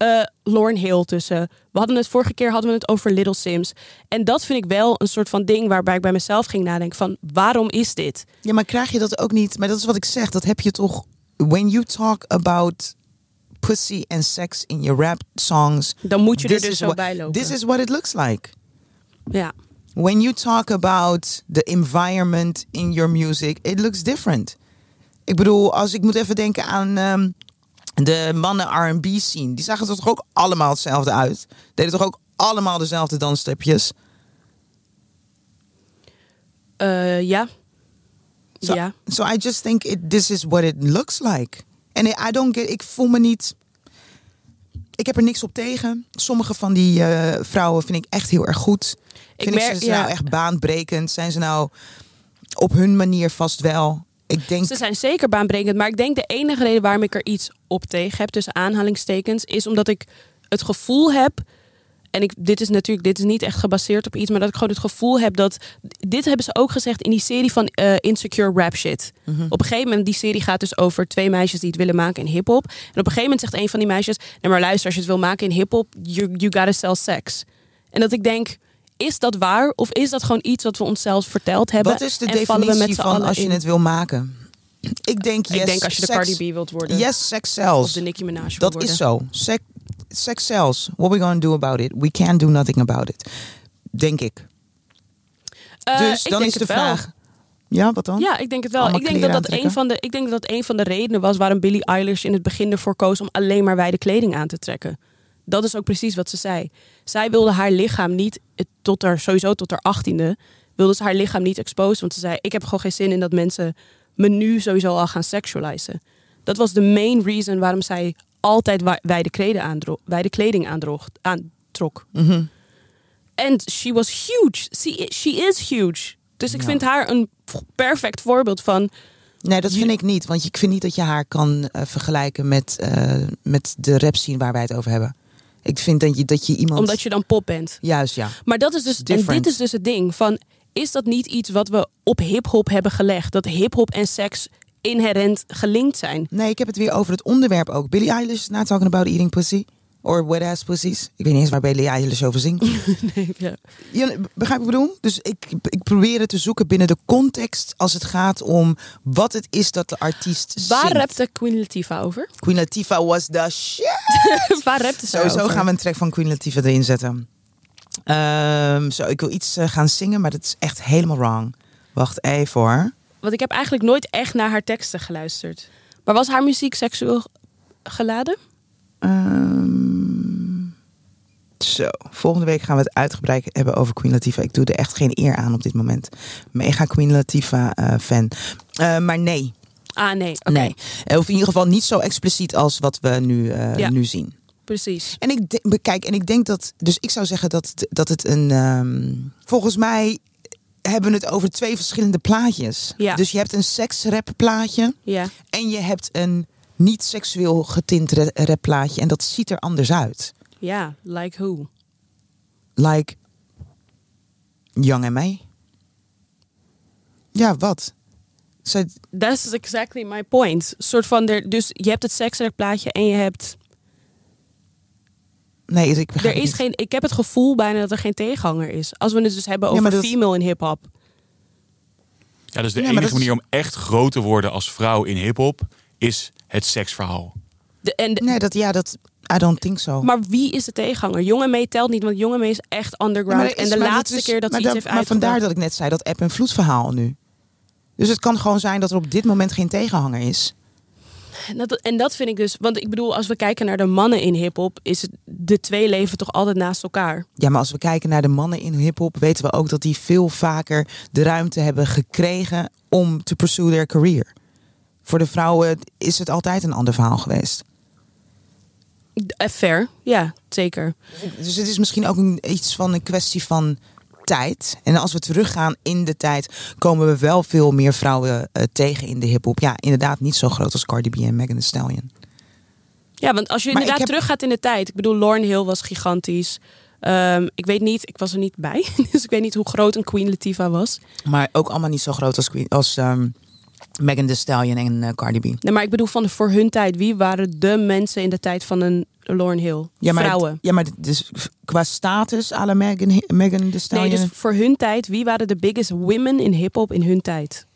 S2: eh Lauren Hill tussen. We hadden het vorige keer hadden we het over Little Sims. En dat vind ik wel een soort van ding waarbij ik bij mezelf ging nadenken van waarom is dit?
S1: Ja, maar krijg je dat ook niet? Maar dat is wat ik zeg. Dat heb je toch. When you talk about pussy and sex in your rap songs.
S2: Dan moet je er dus zo
S1: what-
S2: bij lopen.
S1: This is what it looks like.
S2: Ja.
S1: When you talk about the environment in your music, it looks different. Ik bedoel, als ik moet even denken aan ehm, de mannen R&B scene. Die zagen er toch ook allemaal hetzelfde uit? Deden toch ook allemaal dezelfde dansstepjes?
S2: Eh, ja.
S1: So,
S2: ja.
S1: So I just think it, this is what it looks like. En I don't get, ik voel me niet. Ik heb er niks op tegen. Sommige van die eh, vrouwen vind ik echt heel erg goed.
S2: Ik
S1: Vind ik,
S2: merk-
S1: ze
S2: ja.
S1: nou echt baanbrekend? Zijn ze nou op hun manier vast wel? Ik denk.
S2: Ze zijn zeker baanbrekend. Maar ik denk de enige reden waarom ik er iets op tegen heb, tussen aanhalingstekens, is omdat ik het gevoel heb. En ik, dit is natuurlijk dit is niet echt gebaseerd op iets, maar dat ik gewoon het gevoel heb dat. Dit hebben ze ook gezegd in die serie van eh, Insecure Rap Shit.
S1: Mhm.
S2: Op een gegeven moment, die serie gaat dus over twee meisjes die het willen maken in hip-hop. En op een gegeven moment zegt een van die meisjes: Nee, maar luister, als je het wil maken in hip-hop, you, you gotta sell sex. En dat ik denk. Is dat waar? Of is dat gewoon iets wat we onszelf verteld hebben?
S1: Wat is de definitie van als je
S2: in?
S1: het wil maken? Ik denk, yes,
S2: Ik denk als je de Cardi B wilt worden.
S1: Yes, sex
S2: Of
S1: sells.
S2: de Nicki Minaj wil
S1: Dat
S2: worden.
S1: is zo. Sex, sex sells. What we gonna do about it? We can't do nothing about it. Denk ik.
S2: Eh,
S1: dus
S2: ik
S1: dan is de
S2: wel.
S1: vraag. Ja, wat dan?
S2: Ja, ik denk het wel.
S1: Allemaal
S2: Ik denk dat dat, een van de, ik denk dat dat een van de redenen was waarom Billie Eilish in het begin ervoor koos om alleen maar wijde kleding aan te trekken. Dat is ook precies wat ze zei. Zij wilde haar lichaam niet, eh, tot haar, sowieso tot haar achttiende, wilde ze haar lichaam niet exposen. Want ze zei, ik heb gewoon geen zin in dat mensen me nu sowieso al gaan sexualizen. Dat was de main reason waarom zij altijd wijde, kleding aandro- wijde kleding aandroeg, aantrok.
S1: Mhm.
S2: En she was huge. She, she is huge. Dus ik
S1: Ja.
S2: vind haar een perfect voorbeeld van
S1: Nee, dat vind ik niet. Want ik vind niet dat je haar kan eh, vergelijken met, eh, met de rap scene waar wij het over hebben. Ik vind dat je, dat je iemand...
S2: Omdat je dan pop bent.
S1: Juist, ja.
S2: Maar dat is dus, en dit is dus het ding van, is dat niet iets wat we op hip-hop hebben gelegd? Dat hip-hop en seks inherent gelinkt zijn.
S1: Nee, ik heb het weer over het onderwerp ook. Billie Eilish is not talking about eating pussy. Or wet ass pussies. Ik weet niet eens waar Billie Eilish over zingt. (laughs)
S2: Nee, ja.
S1: Ja, begrijp wat ik bedoel? Dus ik, ik probeer het te zoeken binnen de context als het gaat om wat het is dat de artiest
S2: Waar
S1: zingt.
S2: rapte Queen Latifah over?
S1: Queen Latifah was the shit. (laughs)
S2: Waar rapte ze
S1: Sowieso
S2: over?
S1: gaan we een track van Queen Latifah erin zetten. Ehm, zo, ik wil iets eh, gaan zingen, maar dat is echt helemaal wrong. Wacht even hoor.
S2: Want ik heb eigenlijk nooit echt naar haar teksten geluisterd. Maar was haar muziek seksueel geladen?
S1: Ehm, zo, volgende week gaan we het uitgebreid hebben over Queen Latifah. Ik doe er echt geen eer aan op dit moment. Mega Queen Latifah eh, fan. Eh, maar nee,
S2: Ah, nee.
S1: Nee. Eh, Of in ieder geval niet zo expliciet als wat we nu,
S2: Ja.
S1: nu zien.
S2: precies.
S1: En ik denk, kijk, en ik denk dat, dus ik zou zeggen dat, het- dat het een, ehm, volgens mij hebben we het over twee verschillende plaatjes.
S2: Ja.
S1: Dus je hebt een seksrap plaatje
S2: Ja.
S1: en je hebt een niet seksueel getint ra- rap plaatje en dat ziet er anders uit.
S2: Ja, like who?
S1: Like Young en mij. Ja, wat? Zij,
S2: That's exactly my point. Soort van, er, dus je hebt het seksrap plaatje en je hebt...
S1: nee, ik begrijp
S2: Er is
S1: niet.
S2: geen, ik heb het gevoel bijna dat er geen tegenhanger is. Als we het dus hebben over
S1: dat-
S2: female in hip-hop.
S3: Ja, dus de
S1: Ja,
S3: enige
S1: is-
S3: manier om echt groot te worden als vrouw in hip-hop is het seksverhaal.
S2: De, en de-
S1: Nee, dat, ja, dat, I don't think so.
S2: Maar wie is de tegenhanger? Jonge Mee telt niet, want Jonge Mee is echt underground.
S1: er is-
S2: en de laatste
S1: is-
S2: keer dat ze iets
S1: dan-
S2: heeft
S1: Maar
S2: uitgebracht...
S1: vandaar dat ik net zei, dat app en vloed verhaal nu. Dus het kan gewoon zijn dat er op dit moment geen tegenhanger is.
S2: En dat, en dat vind ik dus... Want ik bedoel, als we kijken naar de mannen in hip-hop... is het, de twee leven toch altijd naast elkaar.
S1: Ja, maar als we kijken naar de mannen in hip-hop, weten we ook dat die veel vaker de ruimte hebben gekregen om te pursue their career. Voor de vrouwen is het altijd een ander verhaal geweest.
S2: Eh, fair, ja, zeker.
S1: Dus het is misschien ook een, iets van een kwestie van tijd. En als we teruggaan in de tijd, komen we wel veel meer vrouwen eh, tegen in de hip-hop. Ja, inderdaad, niet zo groot als Cardi B en Megan Thee Stallion.
S2: Ja, want als je
S1: Maar
S2: inderdaad
S1: heb-
S2: teruggaat in de tijd... Ik bedoel, Lauryn Hill was gigantisch. Ehm, ik weet niet, ik was er niet bij. (laughs) Dus ik weet niet hoe groot een Queen Latifah was.
S1: Maar ook allemaal niet zo groot als, Queen, als ehm, Megan Thee Stallion en eh, Cardi B.
S2: Nee, maar ik bedoel, van voor hun tijd... Wie waren de mensen in de tijd van een Lauryn Hill?
S1: Ja, maar,
S2: Vrouwen.
S1: Ja, maar dus qua status à la Megan, Megan Thee
S2: Nee,
S1: Stallion.
S2: dus voor hun tijd, wie waren de biggest women in hip-hop in hun tijd?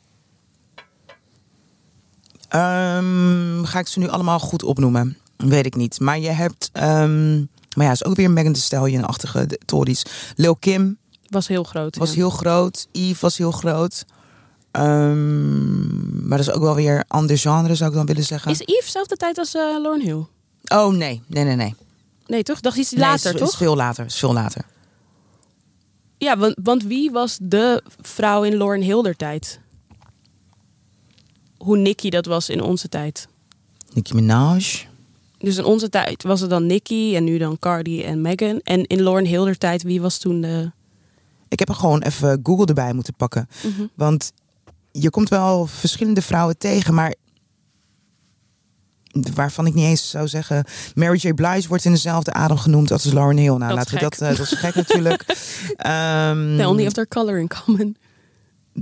S1: Ehm, ga ik ze nu allemaal goed opnoemen? Weet ik niet. Maar je hebt... ehm, maar ja, is ook weer Megan Thee Stallion-achtige Tories. Lil Kim
S2: Was heel groot.
S1: was
S2: ja.
S1: heel groot. Eve was heel groot. Ehm, maar dat is ook wel weer ander genre, zou ik dan willen zeggen.
S2: Is Eve zelfde tijd als uh, Lauryn Hill?
S1: Oh, nee. Nee, nee, nee.
S2: Nee, toch? Dacht iets
S1: Nee,
S2: later,
S1: is,
S2: toch?
S1: Is veel later. Is veel later.
S2: Ja, want, want wie was de vrouw in Lauryn Hill tijd? Hoe Nicki dat was in onze tijd.
S1: Nicki Minaj.
S2: Dus in onze tijd was het dan Nicki en nu dan Cardi en Megan. En in Lauryn Hill tijd, wie was toen de...
S1: Ik heb er gewoon even Google erbij moeten pakken.
S2: Mhm.
S1: Want je komt wel verschillende vrouwen tegen, maar waarvan ik niet eens zou zeggen. Mary J. Blige wordt in dezelfde adem genoemd als Lauren Hill. Nou,
S2: Dat
S1: laten we dat. eh, dat is gek (laughs) natuurlijk. Ehm,
S2: They only have their color in common.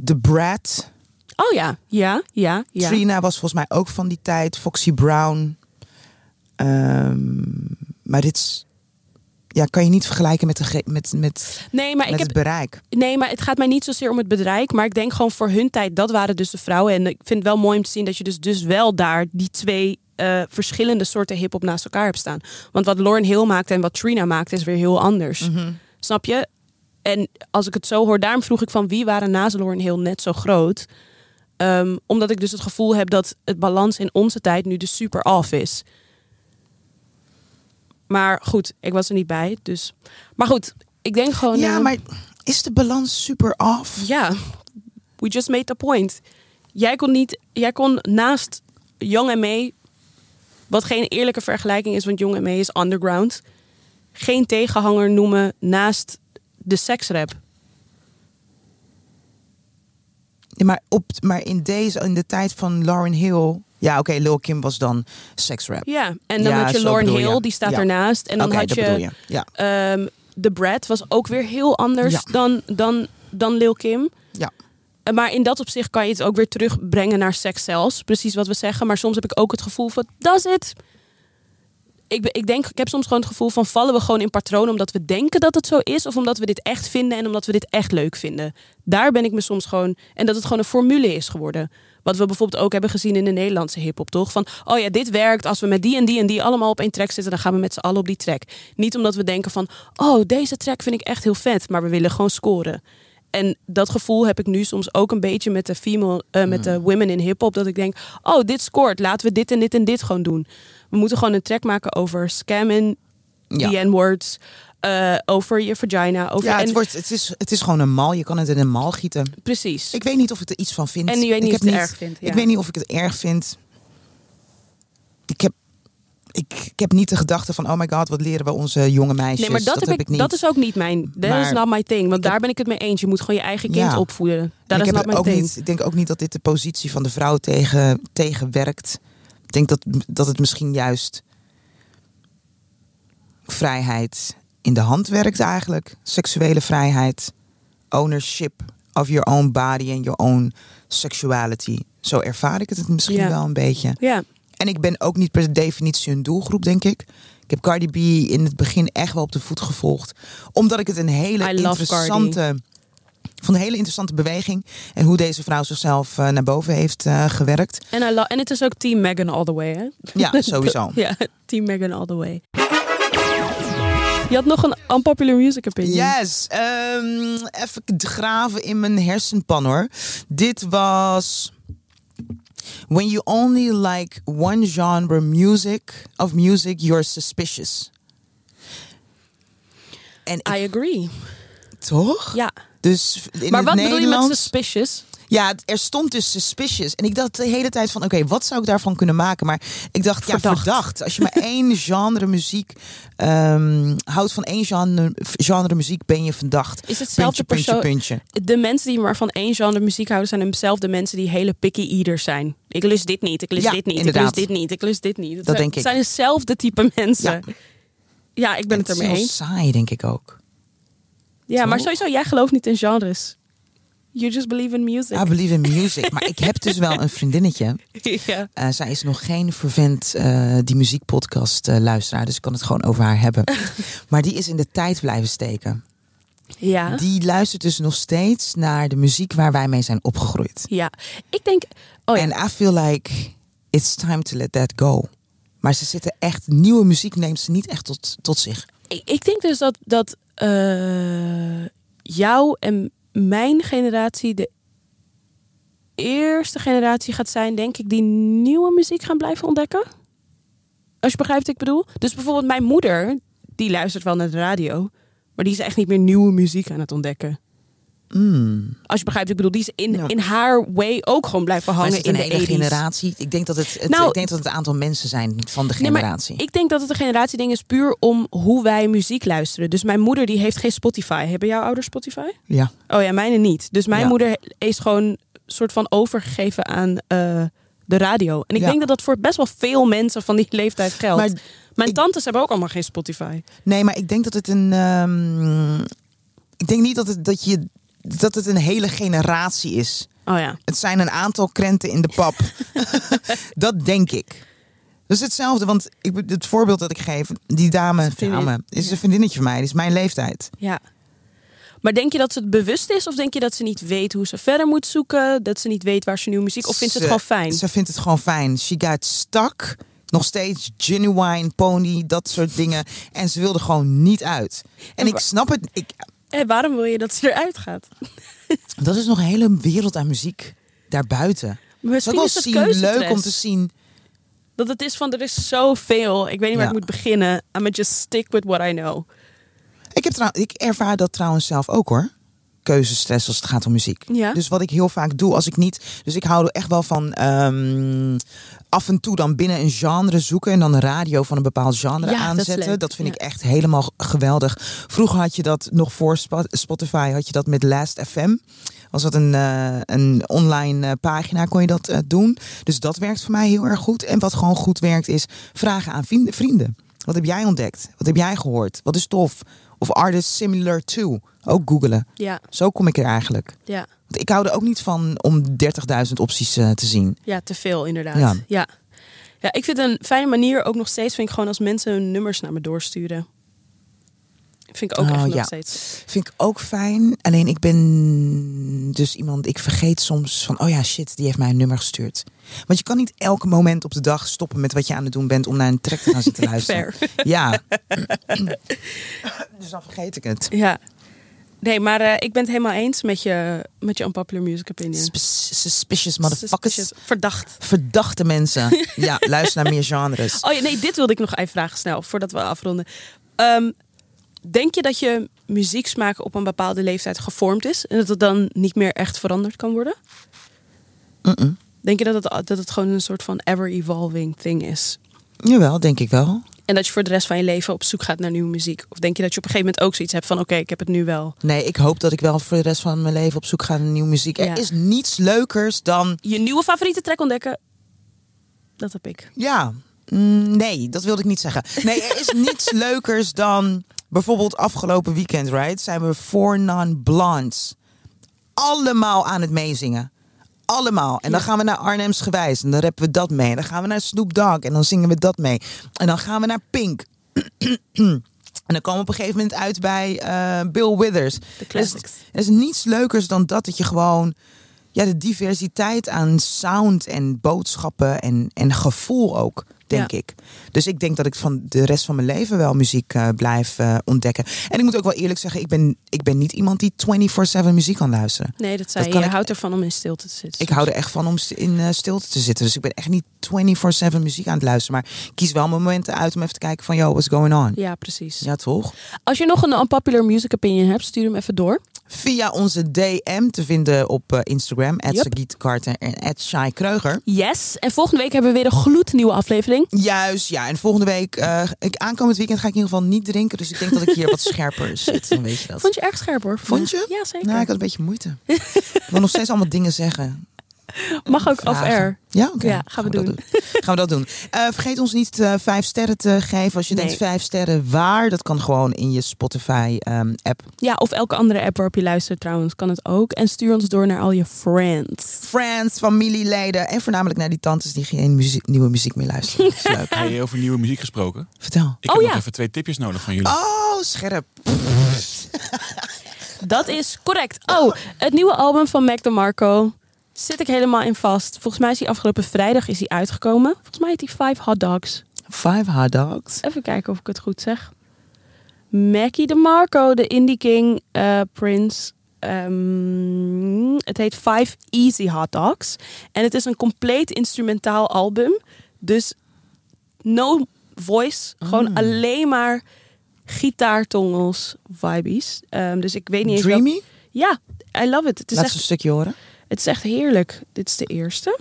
S1: The Brat.
S2: Oh ja, ja, ja, ja.
S1: Trina was volgens mij ook van die tijd. Foxy Brown. Ehm, maar dit is. Ja, kan je niet vergelijken met, de, met, met,
S2: Nee, maar
S1: met
S2: ik heb
S1: het bereik.
S2: Nee, maar het gaat mij niet zozeer om het bedrijf. Maar ik denk gewoon voor hun tijd, dat waren dus de vrouwen. En ik vind het wel mooi om te zien dat je dus, dus wel daar die twee eh, verschillende soorten hip-hop naast elkaar hebt staan. Want wat Lauren Hill maakt en wat Trina maakt is weer heel anders. Snap je? En als ik het zo hoor, daarom vroeg ik van wie waren naast Lauren Hill net zo groot. Ehm, omdat ik dus het gevoel heb dat het balans in onze tijd nu dus super off is. Maar goed, ik was er niet bij. Dus. Maar goed, ik denk gewoon.
S1: Ja,
S2: eh,
S1: maar is de balans super off?
S2: ja, we just made the point. Jij kon niet, jij kon naast Young en May, wat geen eerlijke vergelijking is, want Young en May is underground, geen tegenhanger noemen naast de seksrap.
S1: Ja, maar, op, maar in deze, in de tijd van Lauren Hill. Ja, oké, Lil Kim was dan seksrap.
S2: Ja, en dan
S1: Ja,
S2: had je Lauren
S1: je.
S2: Hill, die staat
S1: Ja.
S2: ernaast. En dan had je.
S1: Ja.
S2: ehm, The Brad was ook weer heel anders dan, dan, dan Lil Kim.
S1: Ja.
S2: Maar in dat opzicht kan je het ook weer terugbrengen naar seks zelfs. Precies wat we zeggen. Maar soms heb ik ook het gevoel van, dat is het. Ik, ik denk, ik heb soms gewoon het gevoel van, vallen we gewoon in patronen omdat we denken dat het zo is? Of omdat we dit echt vinden en omdat we dit echt leuk vinden? Daar ben ik me soms gewoon, en dat het gewoon een formule is geworden. Wat we bijvoorbeeld ook hebben gezien in de Nederlandse hip-hop, toch? Van, oh ja, dit werkt. Als we met die en die en die allemaal op één track zitten, dan gaan we met z'n allen op die track. Niet omdat we denken van, oh, deze track vind ik echt heel vet, maar we willen gewoon scoren. En dat gevoel heb ik nu soms ook een beetje met de female, eh, met de women in hip-hop. Dat ik denk, oh, dit scoort. Laten we dit en dit en dit gewoon doen. We moeten gewoon een track maken over scammen,
S1: Ja.
S2: the N-words, eh, over je vagina. Over,
S1: Ja, het,
S2: en,
S1: wordt, het, is, het is gewoon een mal. Je kan het in een mal gieten.
S2: precies.
S1: Ik weet niet of ik er iets van vind.
S2: En je weet niet
S1: ik
S2: of het erg vindt, ja.
S1: Ik weet niet of ik het erg vind. Ik heb, ik, ik heb niet de gedachte van, oh my god, wat leren we onze jonge meisjes.
S2: Nee, maar dat, heb ik,
S1: niet.
S2: dat is ook niet mijn. Dat is not my thing. Want daar
S1: heb-
S2: ben ik het mee eens. Je moet gewoon je eigen kind
S1: Ja.
S2: opvoeden.
S1: Ik,
S2: is not my
S1: ook
S2: thing.
S1: niet, ik denk ook niet dat dit de positie van de vrouw tegen, tegenwerkt. Ik denk dat, dat het misschien juist vrijheid in de hand werkt eigenlijk. Seksuele vrijheid. Ownership of your own body and your own sexuality. Zo ervaar ik het misschien wel een beetje.
S2: Ja,
S1: En ik ben ook niet per definitie een doelgroep, denk ik. Ik heb Cardi B in het begin echt wel op de voet gevolgd. Omdat ik het een hele
S2: I
S1: interessante... Van een hele interessante beweging. En hoe deze vrouw zichzelf eh, naar boven heeft eh, gewerkt.
S2: en het is ook Team Megan all the way, hè?
S1: Ja, sowieso. (laughs)
S2: ja, Team Megan all the way. Je had nog een unpopular music opinion.
S1: Yes, ehm, even graven in mijn hersenpan hoor. Dit was When you only like one genre music of music, you're suspicious. En ik-
S2: I agree.
S1: toch?
S2: Ja.
S1: Dus in
S2: maar wat bedoel je met suspicious?
S1: Ja, het- er stond dus suspicious. En ik dacht de hele tijd van, oké, wat zou ik daarvan kunnen maken? Maar ik dacht, ja,
S2: Verdacht.
S1: verdacht. Als je maar (laughs) één genre muziek ehm, houdt van één genre, genre muziek, ben je verdacht.
S2: Is hetzelfde
S1: puntje,
S2: persoon-
S1: puntje.
S2: De mensen die maar van één genre muziek houden, zijn dezelfde mensen die hele picky eaters zijn. Ik lust dit niet, ik lust
S1: Ja,
S2: dit niet,
S1: inderdaad.
S2: ik lust dit niet, ik lust dit niet. Het
S1: Dat
S2: zijn,
S1: denk ik.
S2: Het zijn dezelfde type mensen. Ja, ik ben het,
S1: is
S2: ermee eens.
S1: saai, denk ik ook.
S2: Ja, maar sowieso, jij gelooft niet in genres. You just believe in music.
S1: I believe in music. maar ik heb dus wel een vriendinnetje. (laughs)
S2: ja.
S1: Eh, zij is nog geen vervent eh, die muziekpodcast eh, luisteraar. Dus ik kan het gewoon over haar hebben. (laughs) maar die is in de tijd blijven steken.
S2: ja.
S1: Die luistert dus nog steeds naar de muziek waar wij mee zijn opgegroeid.
S2: Ja, ik denk. Oh ja,
S1: En I feel like it's time to let that go. Maar ze zitten echt, nieuwe muziek neemt ze niet echt tot, tot zich.
S2: ik, ik denk dus dat, dat eh, jou en mijn generatie de eerste generatie gaat zijn, denk ik, die nieuwe muziek gaan blijven ontdekken. Als je begrijpt wat ik bedoel. Dus bijvoorbeeld mijn moeder, die luistert wel naar de radio, maar die is echt niet meer nieuwe muziek aan het ontdekken.
S1: Mm.
S2: Als je begrijpt ik bedoel, die is in,
S1: Ja.
S2: in haar way ook gewoon blijven hangen
S1: het
S2: in de
S1: hele
S2: 80s.
S1: generatie? Ik denk dat het, het,
S2: Nou-
S1: ik denk dat het een aantal mensen zijn van de
S2: Nee,
S1: generatie.
S2: ik denk dat het een generatieding is puur om hoe wij muziek luisteren. Dus mijn moeder die heeft geen Spotify. Hebben jouw ouders Spotify?
S1: ja.
S2: Oh ja, mijne niet. Dus mijn
S1: Ja.
S2: moeder is gewoon soort van overgegeven aan eh, de radio. En ik
S1: Ja.
S2: denk dat dat voor best wel veel mensen van die leeftijd geldt.
S1: Maar
S2: mijn
S1: ik-
S2: tantes hebben ook allemaal geen Spotify.
S1: Nee, maar ik denk dat het een. ehm, ik denk niet dat het, dat, je, dat het een hele generatie is.
S2: Oh ja.
S1: Het zijn een aantal krenten in de pap. (laughs) dat denk ik. Dat is hetzelfde, want ik, het voorbeeld dat ik geef, die dame, dame is een vriendinnetje van mij, die is mijn leeftijd.
S2: Ja. Maar denk je dat ze het bewust is? Of denk je dat ze niet weet hoe ze verder moet zoeken? Dat ze niet weet waar ze nieuwe muziek... Of vindt ze het gewoon fijn?
S1: Ze vindt het gewoon fijn. She got stuck. Nog steeds genuine, pony, dat soort dingen. En ze wilde gewoon niet uit. En
S2: En
S1: ik snap het. Ik,
S2: En waarom wil je dat ze eruit gaat? (laughs)
S1: dat is nog een hele wereld aan muziek daarbuiten.
S2: Misschien
S1: wel
S2: is het
S1: zien, leuk om te zien.
S2: Dat het is van, er is zoveel. Ik weet niet waar
S1: Ja.
S2: ik moet beginnen. I'm just stick with what I know.
S1: Ik, heb trouw, ik ervaar dat trouwens zelf ook hoor. Keuzestress als het gaat om muziek.
S2: Ja.
S1: Dus wat ik heel vaak doe als ik niet. Dus ik hou er echt wel van ehm, af en toe dan binnen een genre zoeken. En dan de radio van een bepaald genre
S2: Ja,
S1: aanzetten. Dat, vind
S2: Ja.
S1: ik echt helemaal geweldig. Vroeger had je dat nog voor Spo- Spotify. Had je dat met Last FM. Was dat een, eh, een online eh, pagina, kon je dat eh, doen. Dus dat werkt voor mij heel erg goed. En wat gewoon goed werkt is vragen aan vrienden. Wat heb jij ontdekt? Wat heb jij gehoord? Wat is tof? Of artists similar to? Ook googelen.
S2: Ja,
S1: Zo kom ik er eigenlijk.
S2: ja.
S1: Want ik hou er ook niet van om 30.000 opties eh, te zien.
S2: ja te veel inderdaad.
S1: Ja.
S2: Ja. ja. ik vind een fijne manier ook nog steeds... vind ik gewoon als mensen hun nummers naar me doorsturen. Vind ik ook
S1: Oh,
S2: echt nog
S1: ja.
S2: steeds.
S1: Vind ik ook fijn. Alleen ik ben dus iemand, ik vergeet soms van, oh ja, shit, die heeft mij een nummer gestuurd. Want je kan niet elk moment op de dag stoppen met wat je aan het doen bent om naar een track te gaan zitten (laughs) luisteren.
S2: Fair. (laughs)
S1: Ja. (clears throat) dus dan vergeet ik het.
S2: Ja. Nee, maar eh, ik ben het helemaal eens met je, met je unpopular music opinion.
S1: Sus- Suspicious motherfuckers.
S2: Suspicious. Verdacht.
S1: Verdachte mensen. (laughs) ja, luister naar meer genres.
S2: Oh ja, nee, dit wilde ik nog even vragen snel, voordat we afronden. Ehm, denk je dat je muzieksmaak op een bepaalde leeftijd gevormd is en dat het dan niet meer echt veranderd kan worden? Denk je dat het, dat het gewoon een soort van ever-evolving thing is?
S1: Jawel, denk ik wel.
S2: En dat je voor de rest van je leven op zoek gaat naar nieuwe muziek? Of denk je dat je op een gegeven moment ook zoiets hebt van... oké, ik heb het nu wel.
S1: Nee, ik hoop dat ik wel voor de rest van mijn leven op zoek ga naar nieuwe muziek. Er is niets leukers dan.
S2: Je nieuwe favoriete track ontdekken? Dat heb ik.
S1: Ja, mm, nee, dat wilde ik niet zeggen. Nee, er is (laughs) niets leukers dan. Bijvoorbeeld afgelopen weekend, right? Zijn we voor non-blondes. Allemaal aan het meezingen. Allemaal. En dan gaan we naar Arnhems gewijs. En dan rappen we dat mee. En dan gaan we naar Snoop Dogg. En dan zingen we dat mee. En dan gaan we naar Pink. (clears throat) En dan komen we op een gegeven moment uit bij eh, Bill Withers.
S2: De classics.
S1: Er is niets leukers dan dat, dat je gewoon ja, de diversiteit aan sound en boodschappen en, en gevoel ook, denk
S2: Ja.
S1: ik. Dus ik denk dat ik van de rest van mijn leven wel muziek eh, blijf eh, ontdekken. En ik moet ook wel eerlijk zeggen, ik ben, ik ben niet iemand die 24-7 muziek kan luisteren.
S2: Nee, dat zei
S1: Dat
S2: je. Je
S1: ik-
S2: houdt ervan om in stilte te zitten.
S1: Ik hou er echt van om in eh, stilte te zitten. Dus ik ben echt niet 24-7 muziek aan het luisteren. Maar ik kies wel momenten uit om even te kijken van, yo, what's going on?
S2: Ja, precies.
S1: Ja, toch?
S2: Als je nog een unpopular music opinion hebt, stuur hem even door.
S1: Via onze DM te vinden op eh, Instagram,
S2: Yep.
S1: Carter en Shai Kreuger.
S2: Yes. En volgende week hebben we weer een gloednieuwe aflevering.
S1: Juist, ja. En volgende week, eh, ik, aankomend weekend ga ik in ieder geval niet drinken. Dus ik denk dat ik hier wat (laughs) scherper zit. Dan weet je dat.
S2: Vond je erg scherp hoor.
S1: Vond je?
S2: Ja, zeker.
S1: Nou, ik had een beetje moeite. (laughs) ik wil nog steeds allemaal dingen zeggen. (laughs)
S2: Mag ook off-air.
S1: Ja, oké.
S2: Ja, gaan we
S1: dat
S2: doen. (laughs)
S1: Gaan we dat doen. Eh, vergeet ons niet eh, vijf sterren te geven. Als je
S2: Nee.
S1: denkt vijf sterren waar, dat kan gewoon in je Spotify ehm, app.
S2: Ja, of elke andere app waarop je luistert trouwens, kan het ook. En stuur ons door naar al je friends.
S1: Friends, familieleden en voornamelijk naar die tantes die geen muziek, nieuwe muziek meer luisteren. Dat is leuk. (laughs)
S3: Hey, over nieuwe muziek gesproken.
S1: Vertel.
S3: Ik
S2: Oh,
S3: heb
S2: ja.
S3: nog even twee tipjes nodig van jullie.
S1: Oh, scherp.
S2: Dat is correct. Oh, het nieuwe album van Mac DeMarco zit ik helemaal in vast. Volgens mij is hij afgelopen vrijdag is hij uitgekomen. Volgens mij heet hij Five Hot Dogs.
S1: Five hot dogs.
S2: Even kijken of ik het goed zeg. Mackie DeMarco, de Indie King eh, Prince. Ehm, het heet Five Easy Hot Dogs. En het is een compleet instrumentaal album. Dus no voice. Gewoon alleen maar gitaartongels, vibes. Ehm, dus ik weet niet eens
S1: Dreamy?
S2: Ja, I love it. Het is,
S1: Laat eens
S2: echt,
S1: een stukje horen.
S2: Het is echt heerlijk. Dit is de eerste.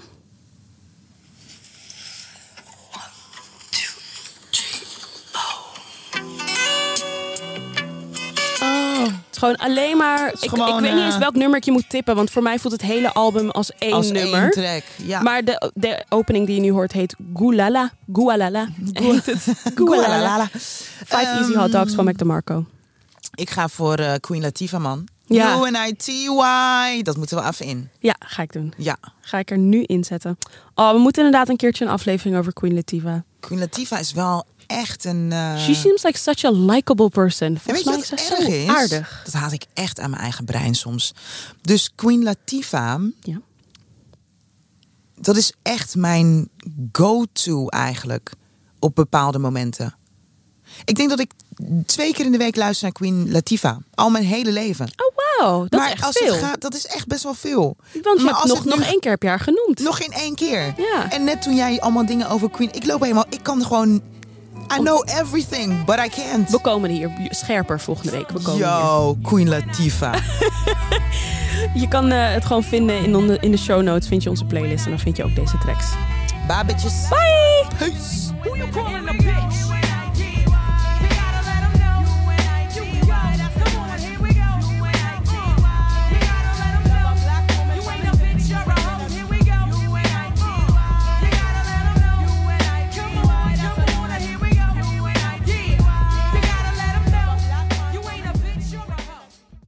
S1: Oh.
S2: Het is gewoon alleen maar. Ik,
S1: gewoon,
S2: ik weet niet
S1: eh,
S2: eens welk nummer je moet tippen, want voor mij voelt het hele album als één
S1: Als
S2: nummer.
S1: één track. Ja.
S2: Maar de, de opening die je nu hoort heet Goulala. Gualala. (laughs) (laughs) Gualala. Five Easy Hot Dogs van Mac DeMarco.
S1: Ik ga voor eh, Queen Latifah, man.
S2: Ja.
S1: U-N-I-T-Y. Dat moeten we even in.
S2: Ja, ga ik doen.
S1: Ja.
S2: Ga ik er nu inzetten. Oh, we moeten inderdaad een keertje een aflevering over Queen Latifah.
S1: Queen Latifah is wel echt een... eh,
S2: She seems like such a likable person.
S1: en weet
S2: Volgens
S1: je wat erg is?
S2: aardig.
S1: Dat haat ik echt aan mijn eigen brein soms. Dus Queen Latifah,
S2: Ja.
S1: dat is echt mijn go-to eigenlijk op bepaalde momenten. Ik denk dat ik twee keer in de week luister naar Queen Latifah. Al mijn hele leven.
S2: Oh wow, dat
S1: maar
S2: is echt
S1: als
S2: veel.
S1: het gaat, dat is echt best wel veel.
S2: Want je
S1: maar
S2: hebt
S1: als
S2: nog,
S1: het
S2: nog één keer per jaar genoemd.
S1: Nog in één keer.
S2: Ja.
S1: En net toen jij allemaal dingen over Queen... Ik loop helemaal... Ik kan gewoon... I know everything, but I can't.
S2: We komen hier scherper volgende week. We komen hier.
S1: Yo, Queen Latifah. (laughs)
S2: Je kan eh, het gewoon vinden in, onder- in de show notes. Vind je onze playlist en dan vind je ook deze tracks.
S1: Bye, bitches.
S2: Bye!
S1: Peace.